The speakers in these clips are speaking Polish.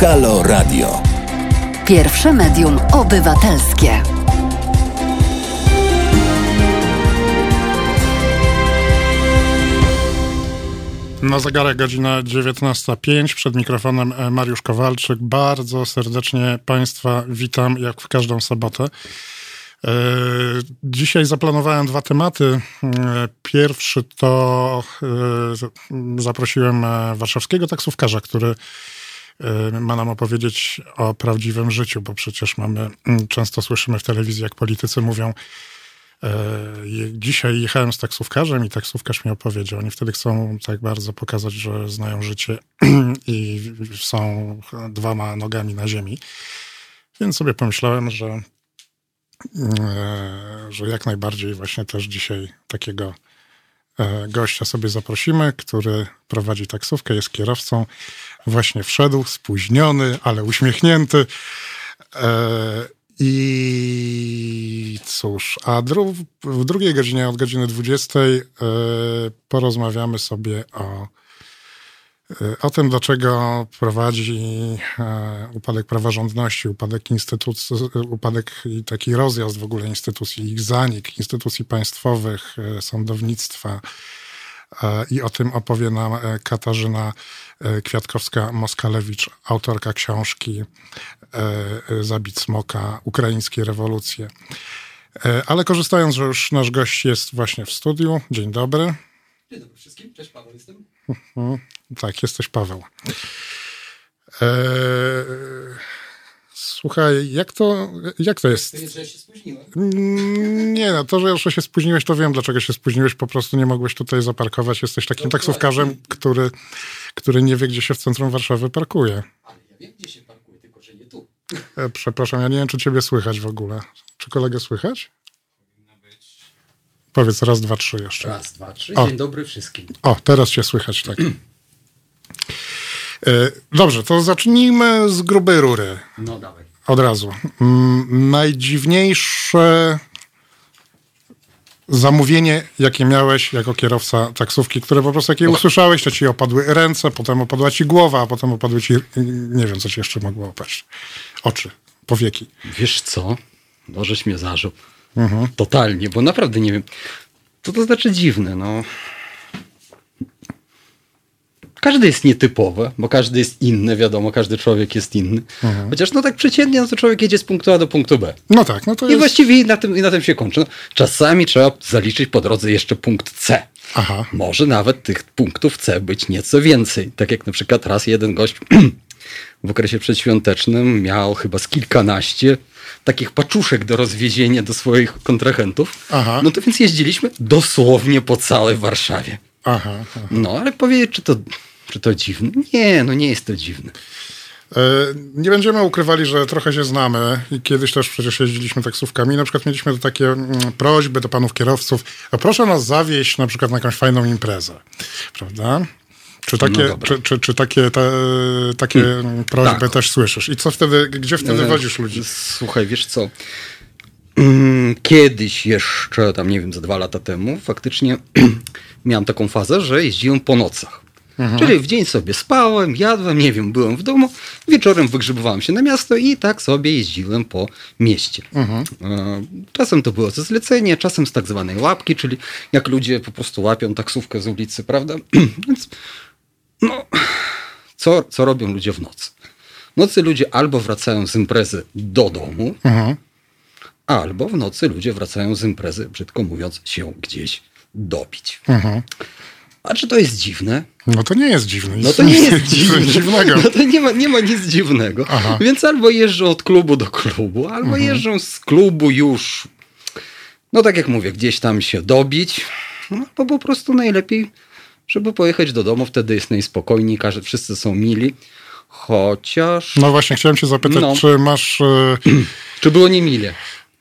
Halo Radio. Pierwsze medium obywatelskie. Na zegarek godzina 19.05. Przed mikrofonem e, Mariusz Kowalczyk. Bardzo serdecznie Państwa witam, jak w każdą sobotę. E, dzisiaj zaplanowałem dwa tematy. E, pierwszy to zaprosiłem warszawskiego taksówkarza, który ma nam opowiedzieć o prawdziwym życiu, bo przecież mamy, często słyszymy w telewizji, jak politycy mówią, Dzisiaj jechałem z taksówkarzem i taksówkarz mi opowiedział. Oni wtedy chcą tak bardzo pokazać, że znają życie i są dwoma nogami na ziemi. Więc sobie pomyślałem, że, e, że jak najbardziej właśnie też dzisiaj takiego gościa sobie zaprosimy, który prowadzi taksówkę, jest kierowcą. Właśnie wszedł, spóźniony, ale uśmiechnięty. E, i cóż, a dru w drugiej godzinie, od godziny 20, yy, porozmawiamy sobie o, yy, o tym, do czego prowadzi upadek praworządności, upadek instytucji, upadek i taki rozjazd w ogóle instytucji, ich zanik, instytucji państwowych, sądownictwa. I o tym opowie nam Katarzyna Kwiatkowska-Moskalewicz, autorka książki E, zabić smoka, ukraińskie rewolucje. E, ale korzystając, że już nasz gość jest właśnie w studiu, dzień dobry. Dzień dobry wszystkim, cześć Paweł jestem. Mhm. Tak, jesteś Paweł. E, słuchaj, jak to, jak to jest? To jest, że się spóźniłem. Mm, nie, no to, że już się spóźniłeś, to wiem, dlaczego się spóźniłeś. Po prostu nie mogłeś tutaj zaparkować. Jesteś takim taksówkarzem, który, który nie wie, gdzie się w centrum Warszawy parkuje. Ale ja wiem, gdzie się E, przepraszam, ja nie wiem, czy ciebie słychać w ogóle. Czy kolegę słychać? Powiedz raz, dwa, trzy jeszcze. Raz, dwa, trzy. O. Dzień dobry wszystkim. O, teraz cię słychać, tak. E, dobrze, to zacznijmy z grubej rury. No dawaj. Od razu. Mm, najdziwniejsze zamówienie, jakie miałeś jako kierowca taksówki, które po prostu jak je usłyszałeś, to ci opadły ręce, potem opadła ci głowa, a potem opadły ci, nie wiem, co ci jeszcze mogło opaść. Oczy, powieki. Wiesz co? Możeś mnie zażył. Mhm. Totalnie, bo naprawdę nie wiem. Co to znaczy dziwne, no każdy jest nietypowy, bo każdy jest inny, wiadomo, każdy człowiek jest inny. Mhm. Chociaż no tak przeciętnie, no to człowiek jedzie z punktu A do punktu B. No tak, no to I jest... właściwie na tym, i na tym się kończy. No, czasami trzeba zaliczyć po drodze jeszcze punkt C. Aha. Może nawet tych punktów C być nieco więcej. Tak jak na przykład raz jeden gość w okresie przedświątecznym miał chyba z kilkanaście takich paczuszek do rozwiezienia do swoich kontrahentów. Aha. No to więc jeździliśmy dosłownie po całej Warszawie. Aha, aha. No ale powiedzieć, czy to czy to dziwne? Nie, no nie jest to dziwne. E, nie będziemy ukrywali, że trochę się znamy i kiedyś też przecież jeździliśmy taksówkami. Na przykład mieliśmy takie mm, prośby do panów kierowców, a proszę nas zawieźć na przykład na jakąś fajną imprezę, prawda? Czy takie, no czy, czy, czy, takie, te, takie hmm, prośby tak. też słyszysz? I co wtedy, gdzie wtedy e, wodzisz ludzi? Słuchaj, wiesz co, mm, kiedyś jeszcze, tam nie wiem, za dwa lata temu, faktycznie miałem taką fazę, że jeździłem po nocach. Mhm. Czyli w dzień sobie spałem, jadłem, nie wiem, byłem w domu, wieczorem wygrzebowałem się na miasto i tak sobie jeździłem po mieście. Mhm. E, czasem to było ze zlecenia, czasem z tak zwanej łapki, czyli jak ludzie po prostu łapią taksówkę z ulicy, prawda? Więc no, co, co robią ludzie w nocy? W nocy ludzie albo wracają z imprezy do domu, mhm. albo w nocy ludzie wracają z imprezy, brzydko mówiąc, się gdzieś dobić. Mhm. A czy to jest dziwne? No to nie jest dziwne. No to nie jest dziwne. dziwnego. No to nie ma, nie ma nic dziwnego. Aha. Więc albo jeżdżą od klubu do klubu, albo mhm. jeżdżą z klubu już, no tak jak mówię, gdzieś tam się dobić, no bo po prostu najlepiej, żeby pojechać do domu, wtedy jest najspokojniej, każdy, wszyscy są mili. Chociaż. No właśnie, chciałem cię zapytać, no. czy masz. czy było niemile?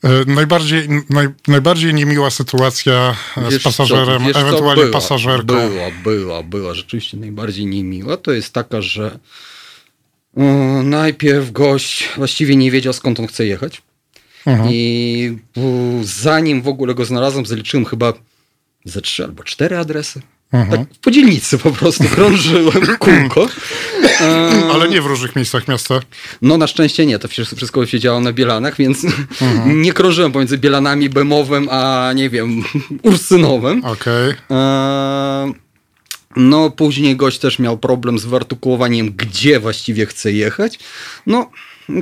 E, najbardziej, naj, najbardziej niemiła sytuacja e, wiesz z pasażerem, co, ewentualnie była, pasażerką. Była, była, była. Rzeczywiście najbardziej niemiła. To jest taka, że um, najpierw gość właściwie nie wiedział skąd on chce jechać. Mhm. I zanim w ogóle go znalazłem, zaliczyłem chyba ze trzy albo cztery adresy. Tak po dzielnicy po prostu krążyłem kółko. Ale nie w różnych miejscach miasta. No na szczęście nie, to wszystko się działo na Bielanach, więc nie krążyłem pomiędzy Bielanami, Bemowem, a nie wiem, Ursynowem. Okej. Eee, No, później gość też miał problem z wyartykułowaniem, gdzie właściwie chce jechać. No,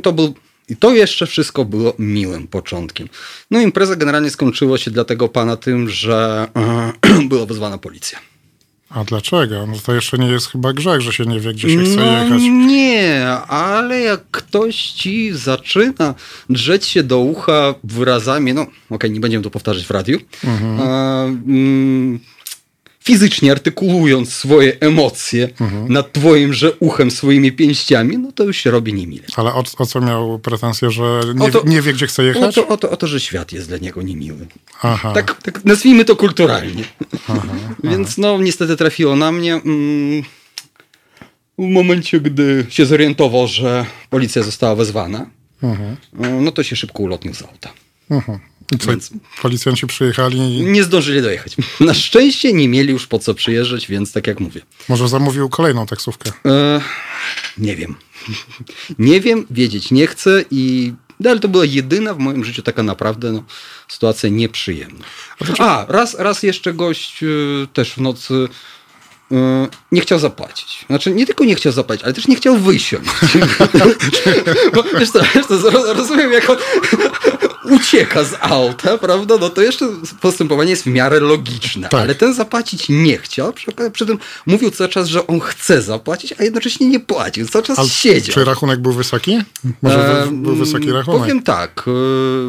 to był. I to jeszcze wszystko było miłym początkiem. No, impreza generalnie skończyła się dla tego pana tym, że była wezwana policja. A dlaczego? No to jeszcze nie jest chyba grzech, że się nie wie, gdzie się chce no, jechać. Nie, ale jak ktoś ci zaczyna drzeć się do ucha wyrazami, no okej, nie będziemy to powtarzać w radiu, Mhm. a, mm, fizycznie artykulując swoje emocje Mhm. nad twoimże uchem swoimi pięściami, no to już się robi niemile. Ale o, o co miał pretensję, że nie, O to- nie wie, gdzie chce O jechać? to, o, to, o to, że świat jest dla niego niemiły. Aha. Tak, tak nazwijmy to kulturalnie. Więc no niestety trafiło na mnie. Mm, W momencie, gdy się zorientował, że policja została wezwana, no to się szybko ulotnił z auta. Co, Więc- policjanci przyjechali i Nie zdążyli dojechać. Na szczęście nie mieli już po co przyjeżdżać, więc tak jak mówię. może zamówił kolejną taksówkę. E, nie wiem. Nie wiem, wiedzieć nie chcę i no, ale to była jedyna w moim życiu taka naprawdę no, sytuacja nieprzyjemna. A, raz, raz jeszcze gość y, też w nocy y, nie chciał zapłacić. Znaczy nie tylko nie chciał zapłacić, ale też nie chciał wysiąść. Bo, wiesz co, wiesz co, roz- rozumiem jak on ucieka z auta, prawda? No to jeszcze postępowanie jest w miarę logiczne, Tak. ale ten zapłacić nie chciał. Przy, przy tym mówił cały czas, że on chce zapłacić, a jednocześnie nie płacił. Cały czas Ale siedział. czy rachunek był wysoki? Może E, był wysoki rachunek? Powiem tak, y,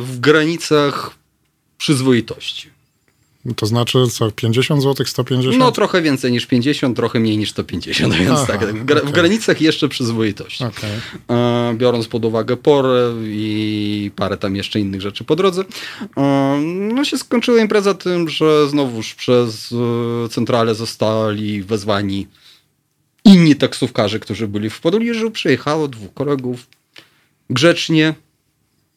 w granicach przyzwoitości. To znaczy co, 50 zł, 150? No trochę więcej niż 50, trochę mniej niż 150, więc Aha, tak, w, gra, w okej. granicach jeszcze przyzwoitości. Okej. E, Biorąc pod uwagę porę i parę tam jeszcze innych rzeczy po drodze, e, no się skończyła impreza tym, że znowuż przez e, centralę zostali wezwani inni taksówkarze, którzy byli w Podoliżu. Przyjechało dwóch kolegów grzecznie,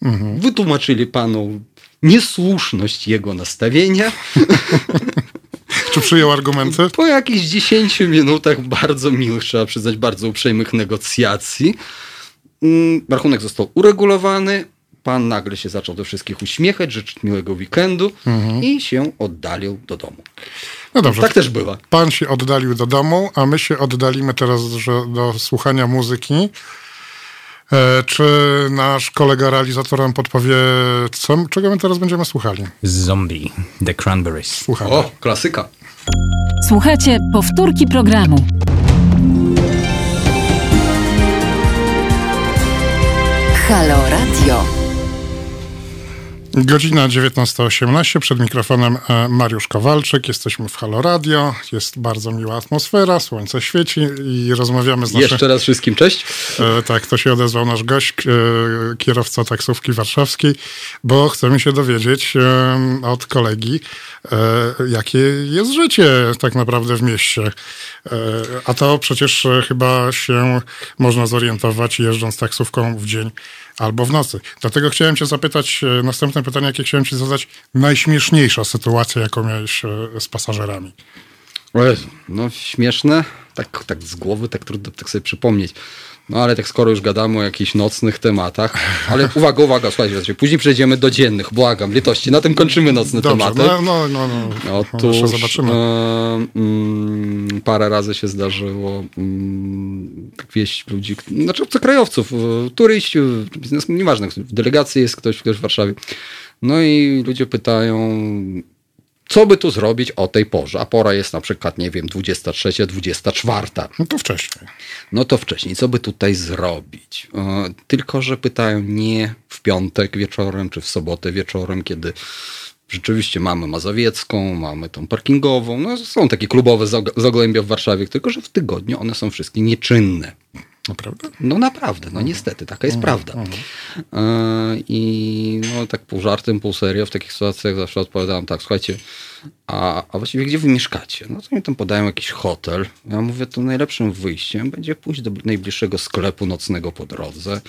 Mhm. wytłumaczyli panu niesłuszność jego nastawienia. Czy przyjął argumenty? Po jakichś 10 minutach bardzo miłych, trzeba przyznać, bardzo uprzejmych negocjacji, mm, rachunek został uregulowany. Pan nagle się zaczął do wszystkich uśmiechać, życzyć miłego weekendu i się oddalił do domu. No dobrze. Tak też bywa. Pan się oddalił do domu, a my się oddalimy teraz do słuchania muzyki. E, czy nasz kolega realizator nam podpowie, co, czego my teraz będziemy słuchali? Zombie, The Cranberries. Słuchamy. O, klasyka. Słuchajcie powtórki programu. Halo Radio. Godzina 19.18, przed mikrofonem e, Mariusz Kowalczyk. Jesteśmy w Halo Radio, jest bardzo miła atmosfera, słońce świeci i rozmawiamy z naszym... Jeszcze raz wszystkim cześć. E, tak, to się odezwał nasz gość, e, kierowca taksówki warszawskiej, bo chcemy się dowiedzieć od kolegi, jakie jest życie tak naprawdę w mieście. A to przecież chyba się można zorientować jeżdżąc taksówką w dzień albo w nocy. Dlatego chciałem cię zapytać, e, następne pytanie, jakie chciałem ci zadać, najśmieszniejsza sytuacja, jaką miałeś e, z pasażerami. No śmieszne, tak, tak z głowy, tak trudno tak sobie przypomnieć. No ale tak skoro już gadamy o jakichś nocnych tematach, ale uwaga, uwaga, słuchajcie, później przejdziemy do dziennych, błagam, litości, na tym kończymy nocne Dobrze, tematy. no, no, no, no. Otóż Jeszcze zobaczymy. e, mm, parę razy się zdarzyło mm, wieść ludzi, znaczy obcokrajowców, e, turyści, biznes, nieważne, w delegacji jest ktoś, ktoś w Warszawie. No i ludzie pytają, co by tu zrobić o tej porze? A pora jest na przykład, nie wiem, 23, 24. No to wcześniej. No to wcześniej, co by tutaj zrobić? Tylko, że pytają nie w piątek wieczorem, czy w sobotę wieczorem, kiedy rzeczywiście mamy Mazowiecką, mamy tą parkingową, no są takie klubowe zag- zagłębia w Warszawie, tylko, że w tygodniu one są wszystkie nieczynne. Naprawdę? No naprawdę, no niestety, taka jest prawda. E, I no tak pół żartem, pół serio w takich sytuacjach zawsze odpowiadałem tak, słuchajcie, a, a właściwie gdzie wy mieszkacie? No to mi tam podają jakiś hotel. Ja mówię, to najlepszym wyjściem będzie pójść do najbliższego sklepu nocnego po drodze,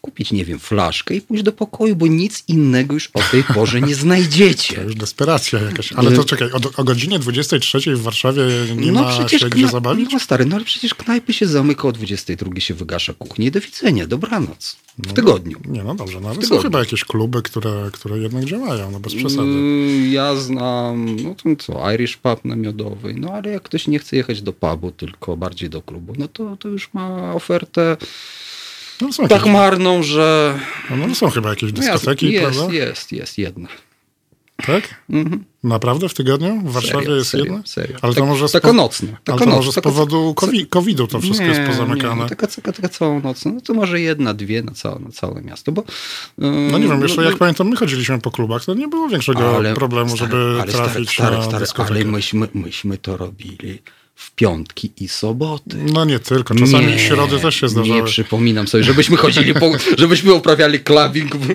kupić, nie wiem, flaszkę i pójść do pokoju, bo nic innego już o tej porze nie znajdziecie. To już desperacja jakaś. Ale to czekaj, o, o godzinie 23 w Warszawie nie no ma przecież się gdzie zabawić? No stary, no ale przecież knajpy się zamyka o 22 się wygasza kuchnię i do widzenia, dobranoc. W tygodniu. Nie, no dobrze, no ale są chyba jakieś kluby, które, które jednak działają, no bez przesady. Mm, Ja znam, no to co, Irish Pub na Miodowej, no ale jak ktoś nie chce jechać do pubu, tylko bardziej do klubu, no to, to już ma ofertę No tak jakieś, marną, że... no, no są chyba jakieś No dyskoteki, jest, prawda? jest, jest jedna. Tak? Naprawdę w tygodniu? W Warszawie Serio, jest serio, jedna? serio. Ale to Tak- może z taka po- nocna, Ale to noc- może z powodu COVID- COVID-u to wszystko jest pozamykane. Nie, no, taka, taka, taka całą noc, no to może jedna, dwie na całe, na całe miasto, bo... No nie wiem, jeszcze jak pamiętam, my chodziliśmy po klubach, to nie było większego problemu, stary, żeby ale trafić stary, na stary, stary, dyskotekę. ale myśmy, myśmy to robili w piątki i soboty. No nie tylko, czasami Nie, środy też się zdarzały. Nie przypominam sobie, żebyśmy chodzili, po, żebyśmy uprawiali klawing w,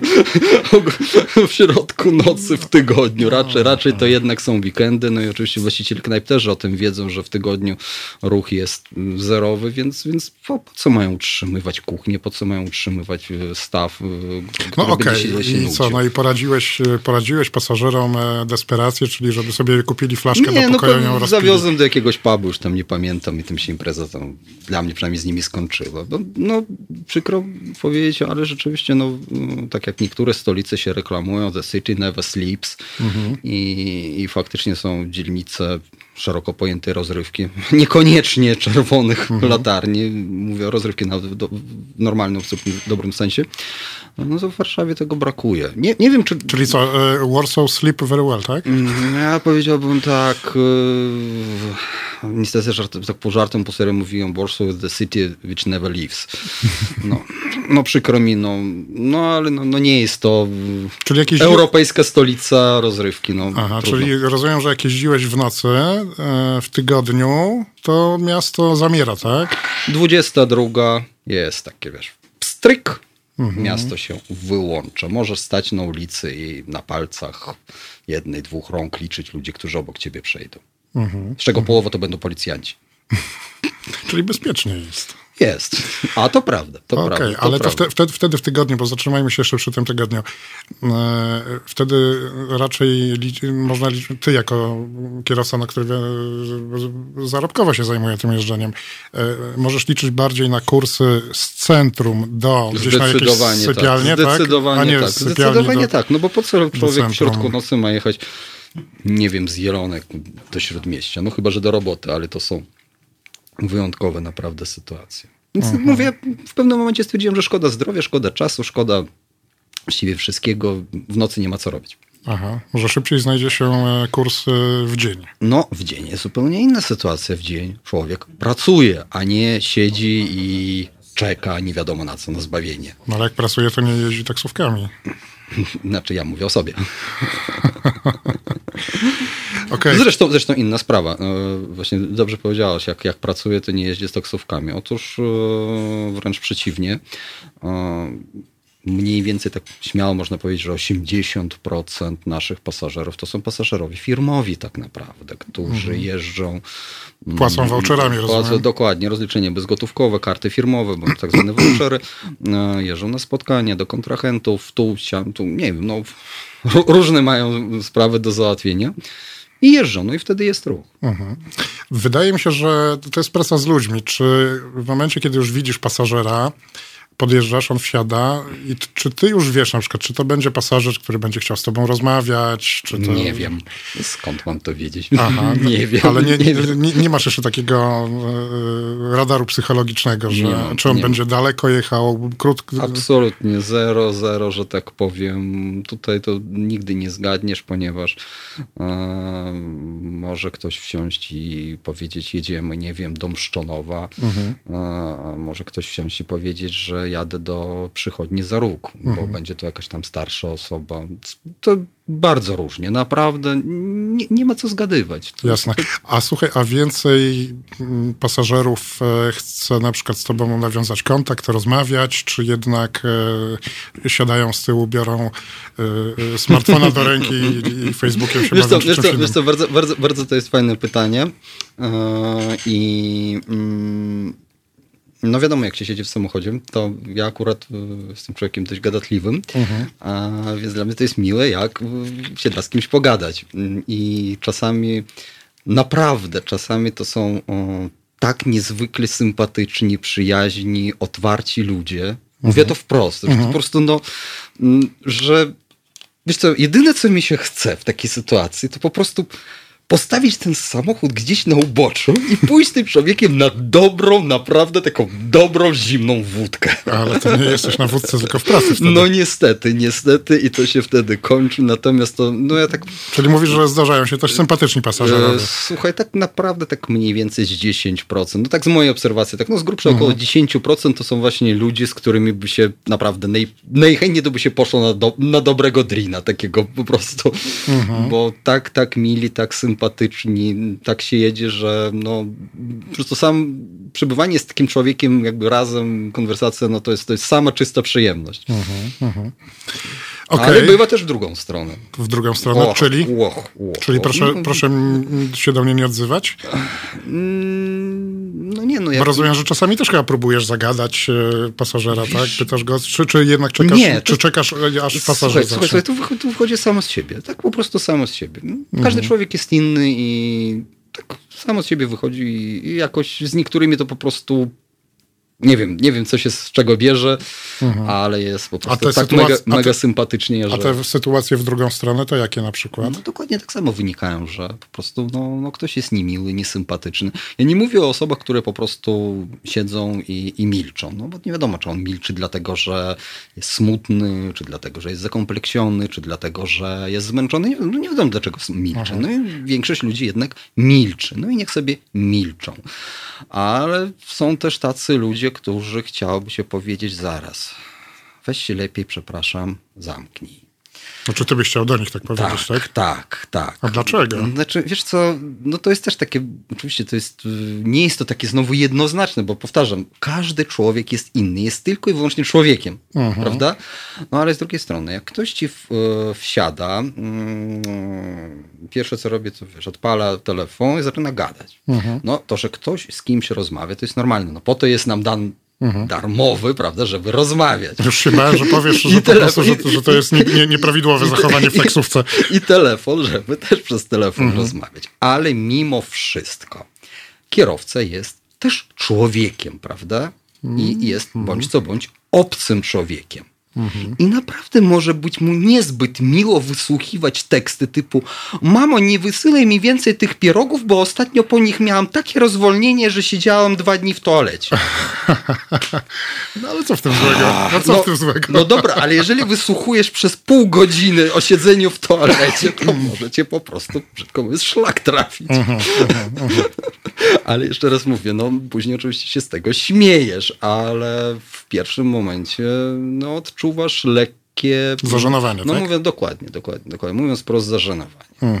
w środku nocy w tygodniu. Raczej, raczej to jednak są weekendy. No i oczywiście właściciele knajp też o tym wiedzą, że w tygodniu ruch jest zerowy, więc, więc po, po co mają utrzymywać kuchnię, po co mają utrzymywać e, staw, e, No okej, się i co, no i poradziłeś, poradziłeś pasażerom e, desperację, czyli żeby sobie kupili flaszkę Nie, do no pokoju rozpili. zawiozłem do jakiegoś pubu, już tam nie pamiętam i tym się impreza tam dla mnie przynajmniej z nimi skończyła. No, no przykro powiedzieć, ale rzeczywiście, no, mm, tak jak niektóre stolice się reklamują, The City Never Sleeps i, i faktycznie są dzielnice szeroko pojętej rozrywki, niekoniecznie czerwonych latarni, mówię o rozrywki na, do, w normalnym, w dobrym sensie, no to w Warszawie tego brakuje. Nie, nie wiem, czy, Czyli co, e, Warsaw sleep very well, tak? Mm, Ja powiedziałbym tak. Yy, niestety, żart, tak po żartem, po serio mówiłem Warsaw is the city which never leaves. No, no przykro mi, no, no ale no, no nie jest to Czyli jakieś... europejska stolica rozrywki. No, Aha, trudno. czyli rozumiem, że jak jeździłeś w nocy, e, w tygodniu, to miasto zamiera, tak? 22 jest takie, wiesz, pstryk. Mhm. Miasto się wyłącza. Możesz stać na ulicy i na palcach jednej, dwóch rąk liczyć ludzi, którzy obok ciebie przejdą. Mhm. Z czego połowa to będą policjanci. Czyli bezpiecznie jest. Jest. A to prawda. To Okej, prawda. ale to prawda. wtedy, wtedy, wtedy w tygodniu, bo zatrzymajmy się jeszcze przy tym tygodniu. E, Wtedy raczej można liczyć, ty jako kierowca, na który e, zarobkowo się zajmuje tym jeżdżeniem, e, możesz liczyć bardziej na kursy z centrum do gdzieś na jakieś Zdecydowanie sypialnie, tak. tak? Zdecydowanie A nie tak. Zdecydowanie do... tak. No bo po co człowiek w środku nocy ma jechać, nie wiem, z Jelonek do Śródmieścia? No chyba, że do roboty, ale to są wyjątkowe naprawdę sytuacje. Więc Mhm. mówię, w pewnym momencie stwierdziłem, że szkoda zdrowia, szkoda czasu, szkoda właściwie wszystkiego. W nocy nie ma co robić. Aha, może szybciej znajdzie się e, kurs e, w dzień. No, w dzień jest zupełnie inna sytuacja. W dzień człowiek pracuje, a nie siedzi i czeka nie wiadomo na co, na zbawienie. No ale jak pracuje, to nie jeździ taksówkami. Znaczy, ja mówię o sobie. Okej, Zresztą, zresztą inna sprawa. E, Właśnie dobrze powiedziałaś, jak, jak pracuję, to nie jeździę z taksówkami. Otóż e, wręcz przeciwnie. E, Mniej więcej tak śmiało można powiedzieć, że 80% naszych pasażerów to są pasażerowie firmowi tak naprawdę, którzy jeżdżą. mm, Płacą voucherami, Płacą, rozumiem. dokładnie, rozliczenie bezgotówkowe, karty firmowe, bądź tak zwane vouchery. E, Jeżdżą na spotkania do kontrahentów, tu, siam, tu, nie wiem, no, ró- różne mają sprawy do załatwienia. I jeżdżą, no i wtedy jest ruch. Wydaje mi się, że to jest praca z ludźmi. Czy w momencie, kiedy już widzisz pasażera, podjeżdżasz, on wsiada i czy ty już wiesz na przykład, czy to będzie pasażer, który będzie chciał z tobą rozmawiać, czy to... Nie wiem. Skąd mam to wiedzieć? Aha, nie wiem. Ale nie, nie, nie, nie masz jeszcze takiego e, radaru psychologicznego, że mam, czy on nie mam. będzie daleko jechał, krótko. Absolutnie zero, zero, że tak powiem. Tutaj to nigdy nie zgadniesz, ponieważ e, może ktoś wsiąść i powiedzieć, jedziemy, nie wiem, do Mszczonowa. Mhm. E, może ktoś wsiąść i powiedzieć, że jadę do przychodni za róg, Mhm. bo będzie to jakaś tam starsza osoba. To bardzo różnie, naprawdę nie, nie ma co zgadywać. To Jasne. A słuchaj, a więcej mm, pasażerów e, chce na przykład z tobą nawiązać kontakt, rozmawiać, czy jednak e, siadają z tyłu, biorą e, e, smartfona do ręki i, i Facebookiem się Wiesz bawią wiesz co, wiesz co bardzo, bardzo, bardzo to jest fajne pytanie. E, I mm, no wiadomo, jak się siedzi w samochodzie, to ja akurat y, jestem człowiekiem dość gadatliwym, a więc dla mnie to jest miłe, jak y, się da z kimś pogadać. Mm, I czasami, naprawdę, czasami to są o, tak niezwykle sympatyczni, przyjaźni, otwarci ludzie. Mówię to wprost, że to po prostu, no, mm, że wiesz co, jedyne co mi się chce w takiej sytuacji, to po prostu postawić ten samochód gdzieś na uboczu i pójść z tym człowiekiem na dobrą, naprawdę taką dobrą, zimną wódkę. Ale to nie jesteś na wódce, tylko w pracy wtedy. No niestety, niestety i to się wtedy kończy, natomiast to, no ja tak Czyli mówisz, że zdarzają się też sympatyczni pasażerowie. E, Słuchaj, tak naprawdę tak mniej więcej z 10%. No tak z mojej obserwacji, tak no z grubsza Mhm. około 10% to są właśnie ludzie, z którymi by się naprawdę naj, najchętniej to by się poszło na, do, na dobrego drina, takiego po prostu. Mhm. Bo tak, tak mili, tak sympatyczni, tak się jedzie, że no po prostu sam przebywanie z takim człowiekiem jakby razem, konwersacja, no to jest, to jest sama czysta przyjemność. Okej, Ale bywa też w drugą stronę. w drugą stronę, Och, czyli? och, och, Czyli proszę, No, proszę się do mnie nie odzywać, mm, No nie, no bo ja rozumiem, że czasami też chyba próbujesz zagadać e, pasażera, tak? Pytasz go, czy, czy jednak czekasz, Nie, to- czy czekasz, e, aż pasażer Słuchaj, zacznie? słuchaj, słuchaj tu, wychodzi, tu wychodzi samo z siebie. Tak po prostu samo z siebie. No, Każdy Mhm. człowiek jest inny i tak samo z siebie wychodzi i jakoś z niektórymi to po prostu nie wiem, nie wiem co się z czego bierze, ale jest po prostu Mhm. tak sytuacje- mega, a te- mega sympatycznie, A że... te sytuacje w drugą stronę, to jakie na przykład? No dokładnie tak samo wynikają, że po prostu no, no ktoś jest niemiły, niesympatyczny. Ja nie mówię o osobach, które po prostu siedzą i, i milczą, no bo nie wiadomo, czy on milczy dlatego, że jest smutny, czy dlatego, że jest zakompleksiony, czy dlatego, że jest zmęczony. Nie, no nie wiadomo, dlaczego milczy. No i większość ludzi jednak milczy. No i niech sobie milczą. Ale są też tacy ludzie, którzy chciałoby się powiedzieć zaraz. Weź się lepiej, przepraszam, zamknij. Znaczy ty byś chciał do nich tak powiedzieć, tak? Tak, tak, tak. A dlaczego? Znaczy, wiesz co, no to jest też takie, oczywiście to jest, y, nie jest to takie znowu jednoznaczne, bo powtarzam, każdy człowiek jest inny, jest tylko i wyłącznie człowiekiem, Mhm. prawda? No ale z drugiej strony, jak ktoś ci w, y, wsiada, mm, pierwsze co robię, to wiesz, odpala telefon i zaczyna gadać. Mhm. No to, że ktoś z kimś rozmawia, to jest normalne, no po to jest nam dan Mhm. darmowy, prawda, żeby rozmawiać. Już się bałem, że powiesz, I że prostu, że, że to jest nie, nie, nieprawidłowe zachowanie w taksówce. I telefon, żeby też przez telefon Mhm. rozmawiać. Ale mimo wszystko, kierowca jest też człowiekiem, prawda? Mhm. I jest bądź co bądź obcym człowiekiem. I naprawdę może być mu niezbyt miło wysłuchiwać teksty typu Mamo, nie wysyłaj mi więcej tych pierogów, bo ostatnio po nich miałam takie rozwolnienie, że siedziałam dwa dni w toalecie. No ale co w tym złego? No co w tym złego? No dobra, ale jeżeli wysłuchujesz przez pół godziny o siedzeniu w toalecie, to może cię po prostu, brzydko mówiąc, szlak trafić. Mhm, Ale jeszcze raz mówię, no później oczywiście się z tego śmiejesz, ale w pierwszym momencie no, odczuwasz lekkie... Zażenowanie, No tak? mówię dokładnie, dokładnie, dokładnie. Mówiąc prosto, zażenowanie.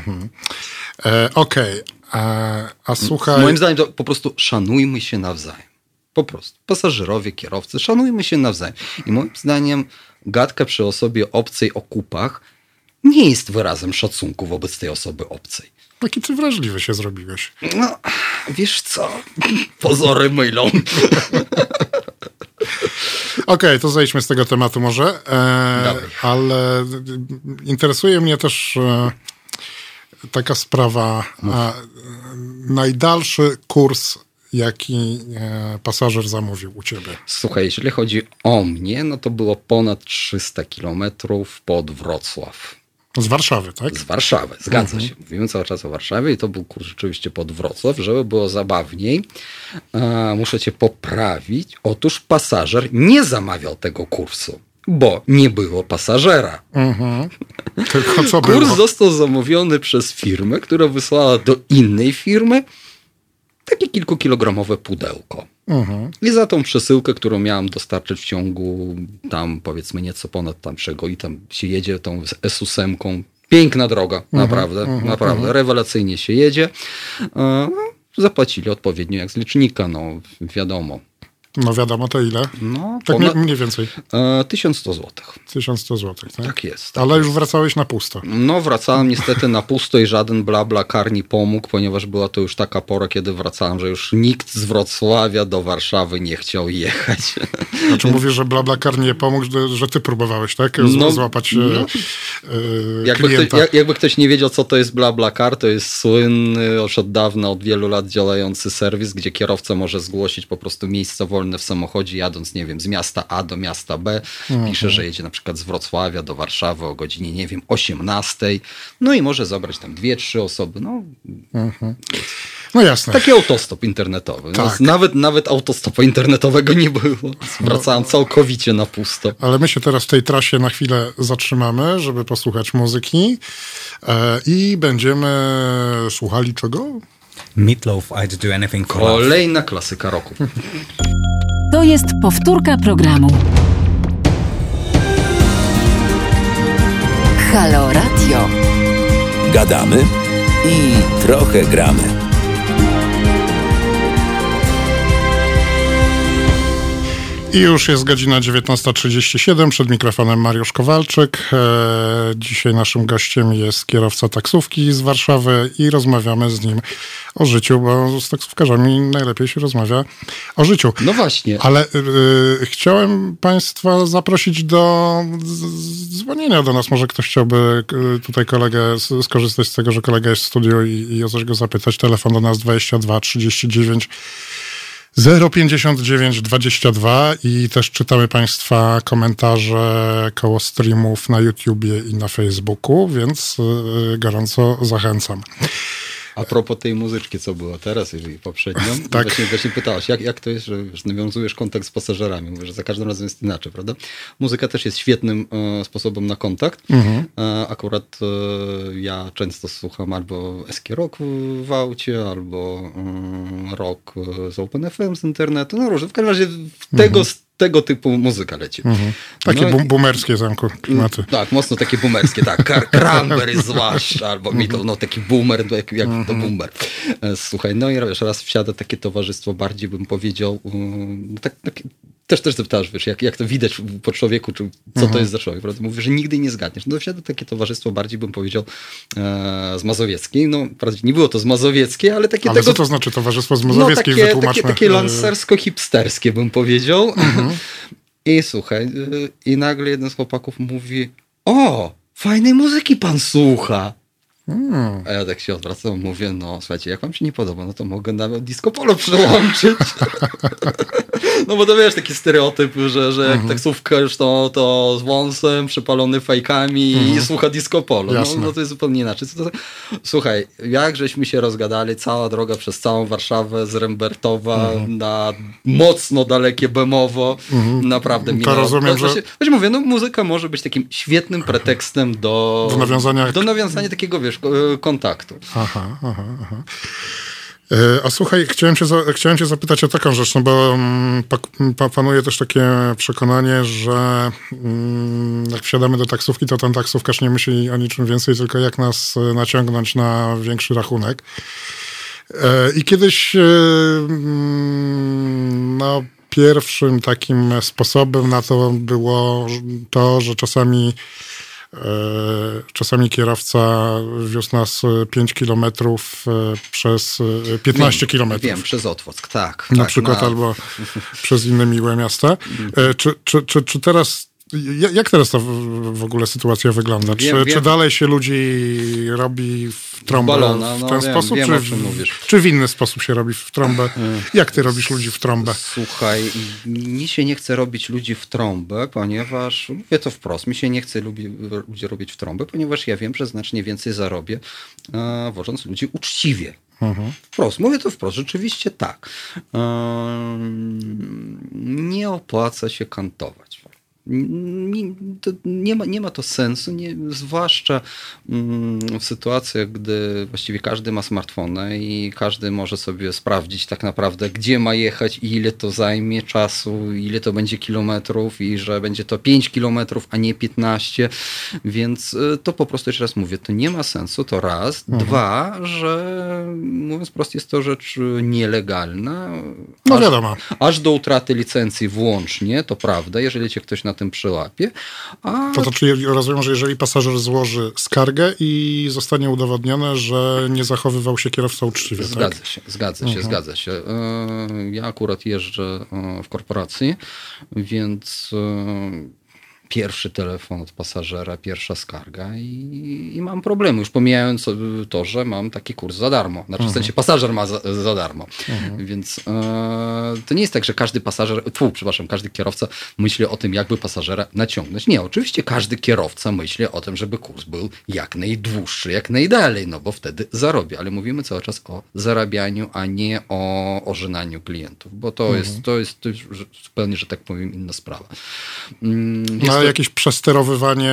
E, Okej, E, a słuchaj... Moim zdaniem to po prostu szanujmy się nawzajem. Po prostu. Pasażerowie, kierowcy, szanujmy się nawzajem. I moim zdaniem gadka przy osobie obcej o kupach nie jest wyrazem szacunku wobec tej osoby obcej. Jaki ty wrażliwy się zrobiłeś. No, wiesz co? Pozory mylą. Okej, to zejdźmy z tego tematu może, e, ale interesuje mnie też e, taka sprawa. E, najdalszy kurs, jaki e, pasażer zamówił u ciebie. Słuchaj, jeżeli chodzi o mnie, no to było ponad 300 kilometrów pod Wrocław. Z Warszawy, tak? Z Warszawy, zgadza się. Mówimy cały czas o Warszawie i to był kurs rzeczywiście pod Wrocław, żeby było zabawniej. E, muszę cię poprawić. Otóż pasażer nie zamawiał tego kursu, bo nie było pasażera. Tylko co Kurs było? został zamówiony przez firmę, która wysłała do innej firmy takie kilkukilogramowe pudełko. Mhm. I za tą przesyłkę, którą miałem dostarczyć w ciągu tam powiedzmy nieco ponad tam czego i tam się jedzie tą S8. Piękna droga, naprawdę, naprawdę, rewelacyjnie się jedzie. E, no, Zapłacili odpowiednio jak z licznika, no wiadomo. No wiadomo, to ile? No, Tak ponad- mniej, więcej. e, 1100 zł. 1100 zł, tak? Tak jest. Tak Ale już wracałeś na pusto. No, wracałem niestety na pusto i żaden blabla kar nie pomógł, ponieważ była to już taka pora, kiedy wracałem, że już nikt z Wrocławia do Warszawy nie chciał jechać. Znaczy mówisz, że BlaBlaCar nie pomógł, że, ty próbowałeś, tak? Z, No, złapać e, no. e, Jakby klienta. ktoś, jak, jakby ktoś nie wiedział, co to jest BlaBlaCar, to jest słynny, już od dawna, od wielu lat działający serwis, gdzie kierowca może zgłosić po prostu miejsce wolne w samochodzie, jadąc, nie wiem, z miasta A do miasta B. Mhm. Pisze, że jedzie na przykład z Wrocławia do Warszawy o godzinie, nie wiem, 18. No i może zabrać tam dwie, trzy osoby. No, No jasne. taki autostop internetowy. No, Tak. nawet, nawet autostopu internetowego nie było. Wracałem całkowicie na pusto. Ale my się teraz w tej trasie na chwilę zatrzymamy, żeby posłuchać muzyki e, i będziemy słuchali czego? Meatloaf, I'd do anything for love. Kolejna klasyka roku. To jest powtórka programu. Halo Radio. Gadamy i trochę gramy. I już jest godzina 19.37, przed mikrofonem Mariusz Kowalczyk. E, dzisiaj naszym gościem jest kierowca taksówki z Warszawy i rozmawiamy z nim o życiu, bo z taksówkarzami najlepiej się rozmawia o życiu. No właśnie. Ale y, chciałem Państwa zaprosić do dzwonienia do nas. Może ktoś chciałby y, tutaj kolegę skorzystać z tego, że kolega jest w studiu i, i o coś go zapytać. Telefon do nas 22 39 059 22 i też czytamy Państwa komentarze koło streamów na YouTubie i na Facebooku, więc y, gorąco zachęcam. A propos tej muzyczki, co było teraz, jeżeli poprzednią, Tak. właśnie, właśnie pytałaś, jak, jak to jest, że nawiązujesz kontakt z pasażerami, mówisz, że za każdym razem jest inaczej, prawda? Muzyka też jest świetnym e, sposobem na kontakt. E, akurat e, ja często słucham albo eski rock w, aucie, albo mm, rock e, z OpenFM z internetu, no różne, w każdym razie tego, tego typu muzyka leci. Takie No i- bum, boomerskie zamku klimaty. tak, mocno takie boomerskie, tak. Cranberry zwłaszcza, albo Beatle, no taki boomer, no jak, jak to boomer. E, Słuchaj, no i wiesz, raz wsiada takie towarzystwo, bardziej bym powiedział, um, no tak, tak, też też zapytasz, wiesz, jak, jak to widać po człowieku, czy co to jest za człowiek, prawda? Mówisz, że nigdy nie zgadniesz. No wsiada takie towarzystwo, bardziej bym powiedział e, z Mazowieckiej, no wprawdzie nie było to z Mazowieckiej, ale takie Ale tego... co to znaczy Towarzystwo z No Mazowieckiej? takie, takie, takie y, lancersko-hipsterskie bym powiedział. I słuchaj, y, i nagle jeden z chłopaków mówi, o, fajnej muzyki pan słucha. A ja tak się odwracam, mówię, no słuchajcie, jak wam się nie podoba, no to mogę nawet disco polo przełączyć. no bo to wiesz, taki stereotyp, że, że jak taksówkarz to, to z wąsem, przypalony fajkami i słucha disco polo. No, no to jest zupełnie inaczej. To, słuchaj, jak żeśmy się rozgadali, cała droga przez całą Warszawę z Rembertowa na mocno dalekie Bemowo, naprawdę To minęło- rozumiem, no, że- właśnie mówię, no muzyka może być takim świetnym pretekstem do, Do nawiązania- do nawiązania takiego, wiesz, e, kontaktu. Aha, aha, aha. E, A słuchaj, chciałem cię, chciałem cię zapytać o taką rzecz, no bo mm, pa, panuje też takie przekonanie, że mm, jak wsiadamy do taksówki, to ten taksówkarz nie myśli o niczym więcej, tylko jak nas e, naciągnąć na większy rachunek. I kiedyś mm, no, pierwszym takim sposobem na to było to, że czasami czasami kierowca wiózł nas e, 5 kilometrów e, przez e, 15 kilometrów. Wiem, przez Otwock, tak. Na tak, przykład na- albo przez inne miłe miasta. E, Czy, czy, czy, czy teraz, jak teraz ta w- ogóle sytuacja wygląda? Wiem, czy, wiem. czy dalej się ludzi robi w trąbę balona, w no ten wiem, sposób? wiem, czy, czy w inny sposób się robi w trąbę? Jak ty robisz ludzi w trąbę? Słuchaj, mi się nie chce robić ludzi w trąbę, ponieważ, mówię to wprost, mi się nie chce lubi, ludzi robić w trąbę, ponieważ ja wiem, że znacznie więcej zarobię, e, wożąc ludzi uczciwie. Wprost, mówię to wprost, rzeczywiście tak. Em, nie opłaca się kantować. Nie, nie, ma, nie ma to sensu, nie, zwłaszcza mm, w sytuacjach, gdy właściwie każdy ma smartfona i każdy może sobie sprawdzić tak naprawdę, gdzie ma jechać i ile to zajmie czasu, ile to będzie kilometrów i że będzie to 5 kilometrów, a nie 15, więc y, to po prostu, jeszcze raz mówię, to nie ma sensu, to raz. Dwa, że mówiąc prosto, jest to rzecz y, nielegalna. No aż, wiadomo. Aż do utraty licencji włącznie, to prawda, jeżeli cię ktoś na tym przyłapie. A To, to czyli rozumiem, że jeżeli pasażer złoży skargę i zostanie udowodnione, że nie zachowywał się kierowca uczciwie, tak? Zgadza się, zgadza się, zgadza się. E, Ja akurat jeżdżę e, w korporacji, więc e, pierwszy telefon od pasażera, pierwsza skarga i, i mam problemy. Już pomijając e, to, że mam taki kurs za darmo. Znaczy w sensie pasażer ma za, za darmo. Więc e, to nie jest tak, że każdy pasażer, tfu, przepraszam, każdy kierowca myśli o tym, jakby pasażera naciągnąć. Nie, oczywiście każdy kierowca myśli o tym, żeby kurs był jak najdłuższy, jak najdalej, no bo wtedy zarobi. Ale mówimy cały czas o zarabianiu, a nie o ożynaniu klientów, bo to jest, to jest, to jest zupełnie, że tak powiem, inna sprawa. Mm, Jest To- jakieś przesterowywanie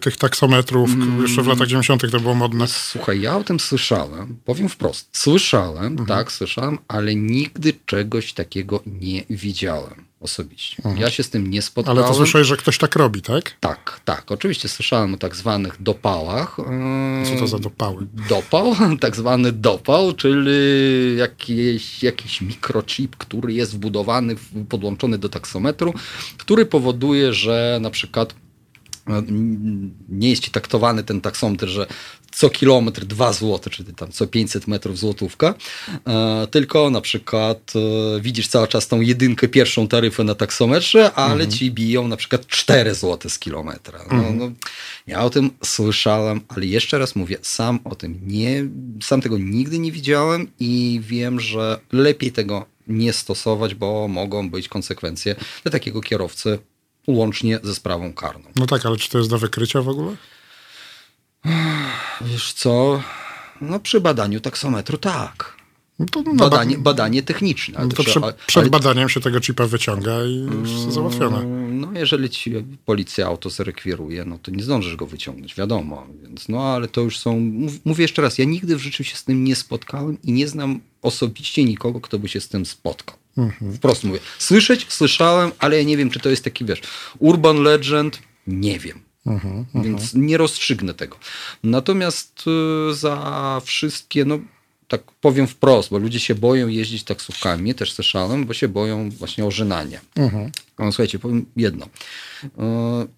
tych taksometrów, Mm. jeszcze w latach 90. to było modne. Słuchaj, ja o tym słyszałem, powiem wprost. Słyszałem, Mhm. tak, słyszałem, ale nigdy czegoś takiego nie widziałem osobiście. Ja się z tym nie spotkałem. Mhm. Ale to słyszałeś, że ktoś tak robi, tak? Tak, tak. Oczywiście słyszałem o tak zwanych dopałach. Co Yy, to za dopały? Dopał, tak zwany dopał, czyli jakiś, jakiś mikrochip, który jest wbudowany, podłączony do taksometru, który powoduje, że na przykład nie jest ci taktowany ten taksometr, że co kilometr 2 zł, czyli tam co 500 metrów złotówka, e, tylko na przykład e, widzisz cały czas tą jedynkę, pierwszą taryfę na taksometrze, ale ci biją na przykład 4 zł z kilometra. No, no, ja o tym słyszałem, ale jeszcze raz mówię, sam o tym nie, sam tego nigdy nie widziałem i wiem, że lepiej tego nie stosować, bo mogą być konsekwencje dla takiego kierowcy łącznie ze sprawą karną. No tak, ale czy to jest do wykrycia w ogóle? Wiesz co? No przy badaniu taksometru tak. No to no, Badanie, badanie techniczne. no to przy, przed ale- badaniem się tego chipa wyciąga i już załatwione. No, jeżeli ci policja auto zarekwiruje, no to nie zdążysz go wyciągnąć, wiadomo. Więc, no ale to już są. mów- Mówię jeszcze raz, ja nigdy w życiu się z tym nie spotkałem i nie znam osobiście nikogo, kto by się z tym spotkał. Wprost mówię. Słyszeć, słyszałem, ale ja nie wiem, czy to jest taki, wiesz, urban legend, nie wiem. Więc nie rozstrzygnę tego. Natomiast y, za wszystkie, no tak powiem wprost, bo ludzie się boją jeździć taksówkami, też słyszałem, bo się boją właśnie ożynania. No, słuchajcie, powiem jedno. Y,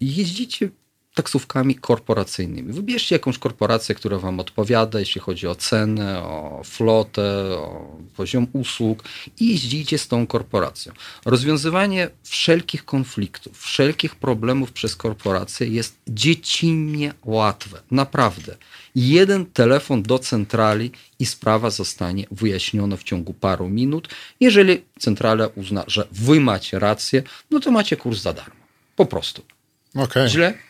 Jeździcie taksówkami korporacyjnymi. Wybierzcie jakąś korporację, która Wam odpowiada, jeśli chodzi o cenę, o flotę, o poziom usług i jeździcie z tą korporacją. Rozwiązywanie wszelkich konfliktów, wszelkich problemów przez korporację jest dziecinnie łatwe. Naprawdę. Jeden telefon do centrali i sprawa zostanie wyjaśniona w ciągu paru minut. Jeżeli centrala uzna, że Wy macie rację, no to macie kurs za darmo. Po prostu. Okej. Źle?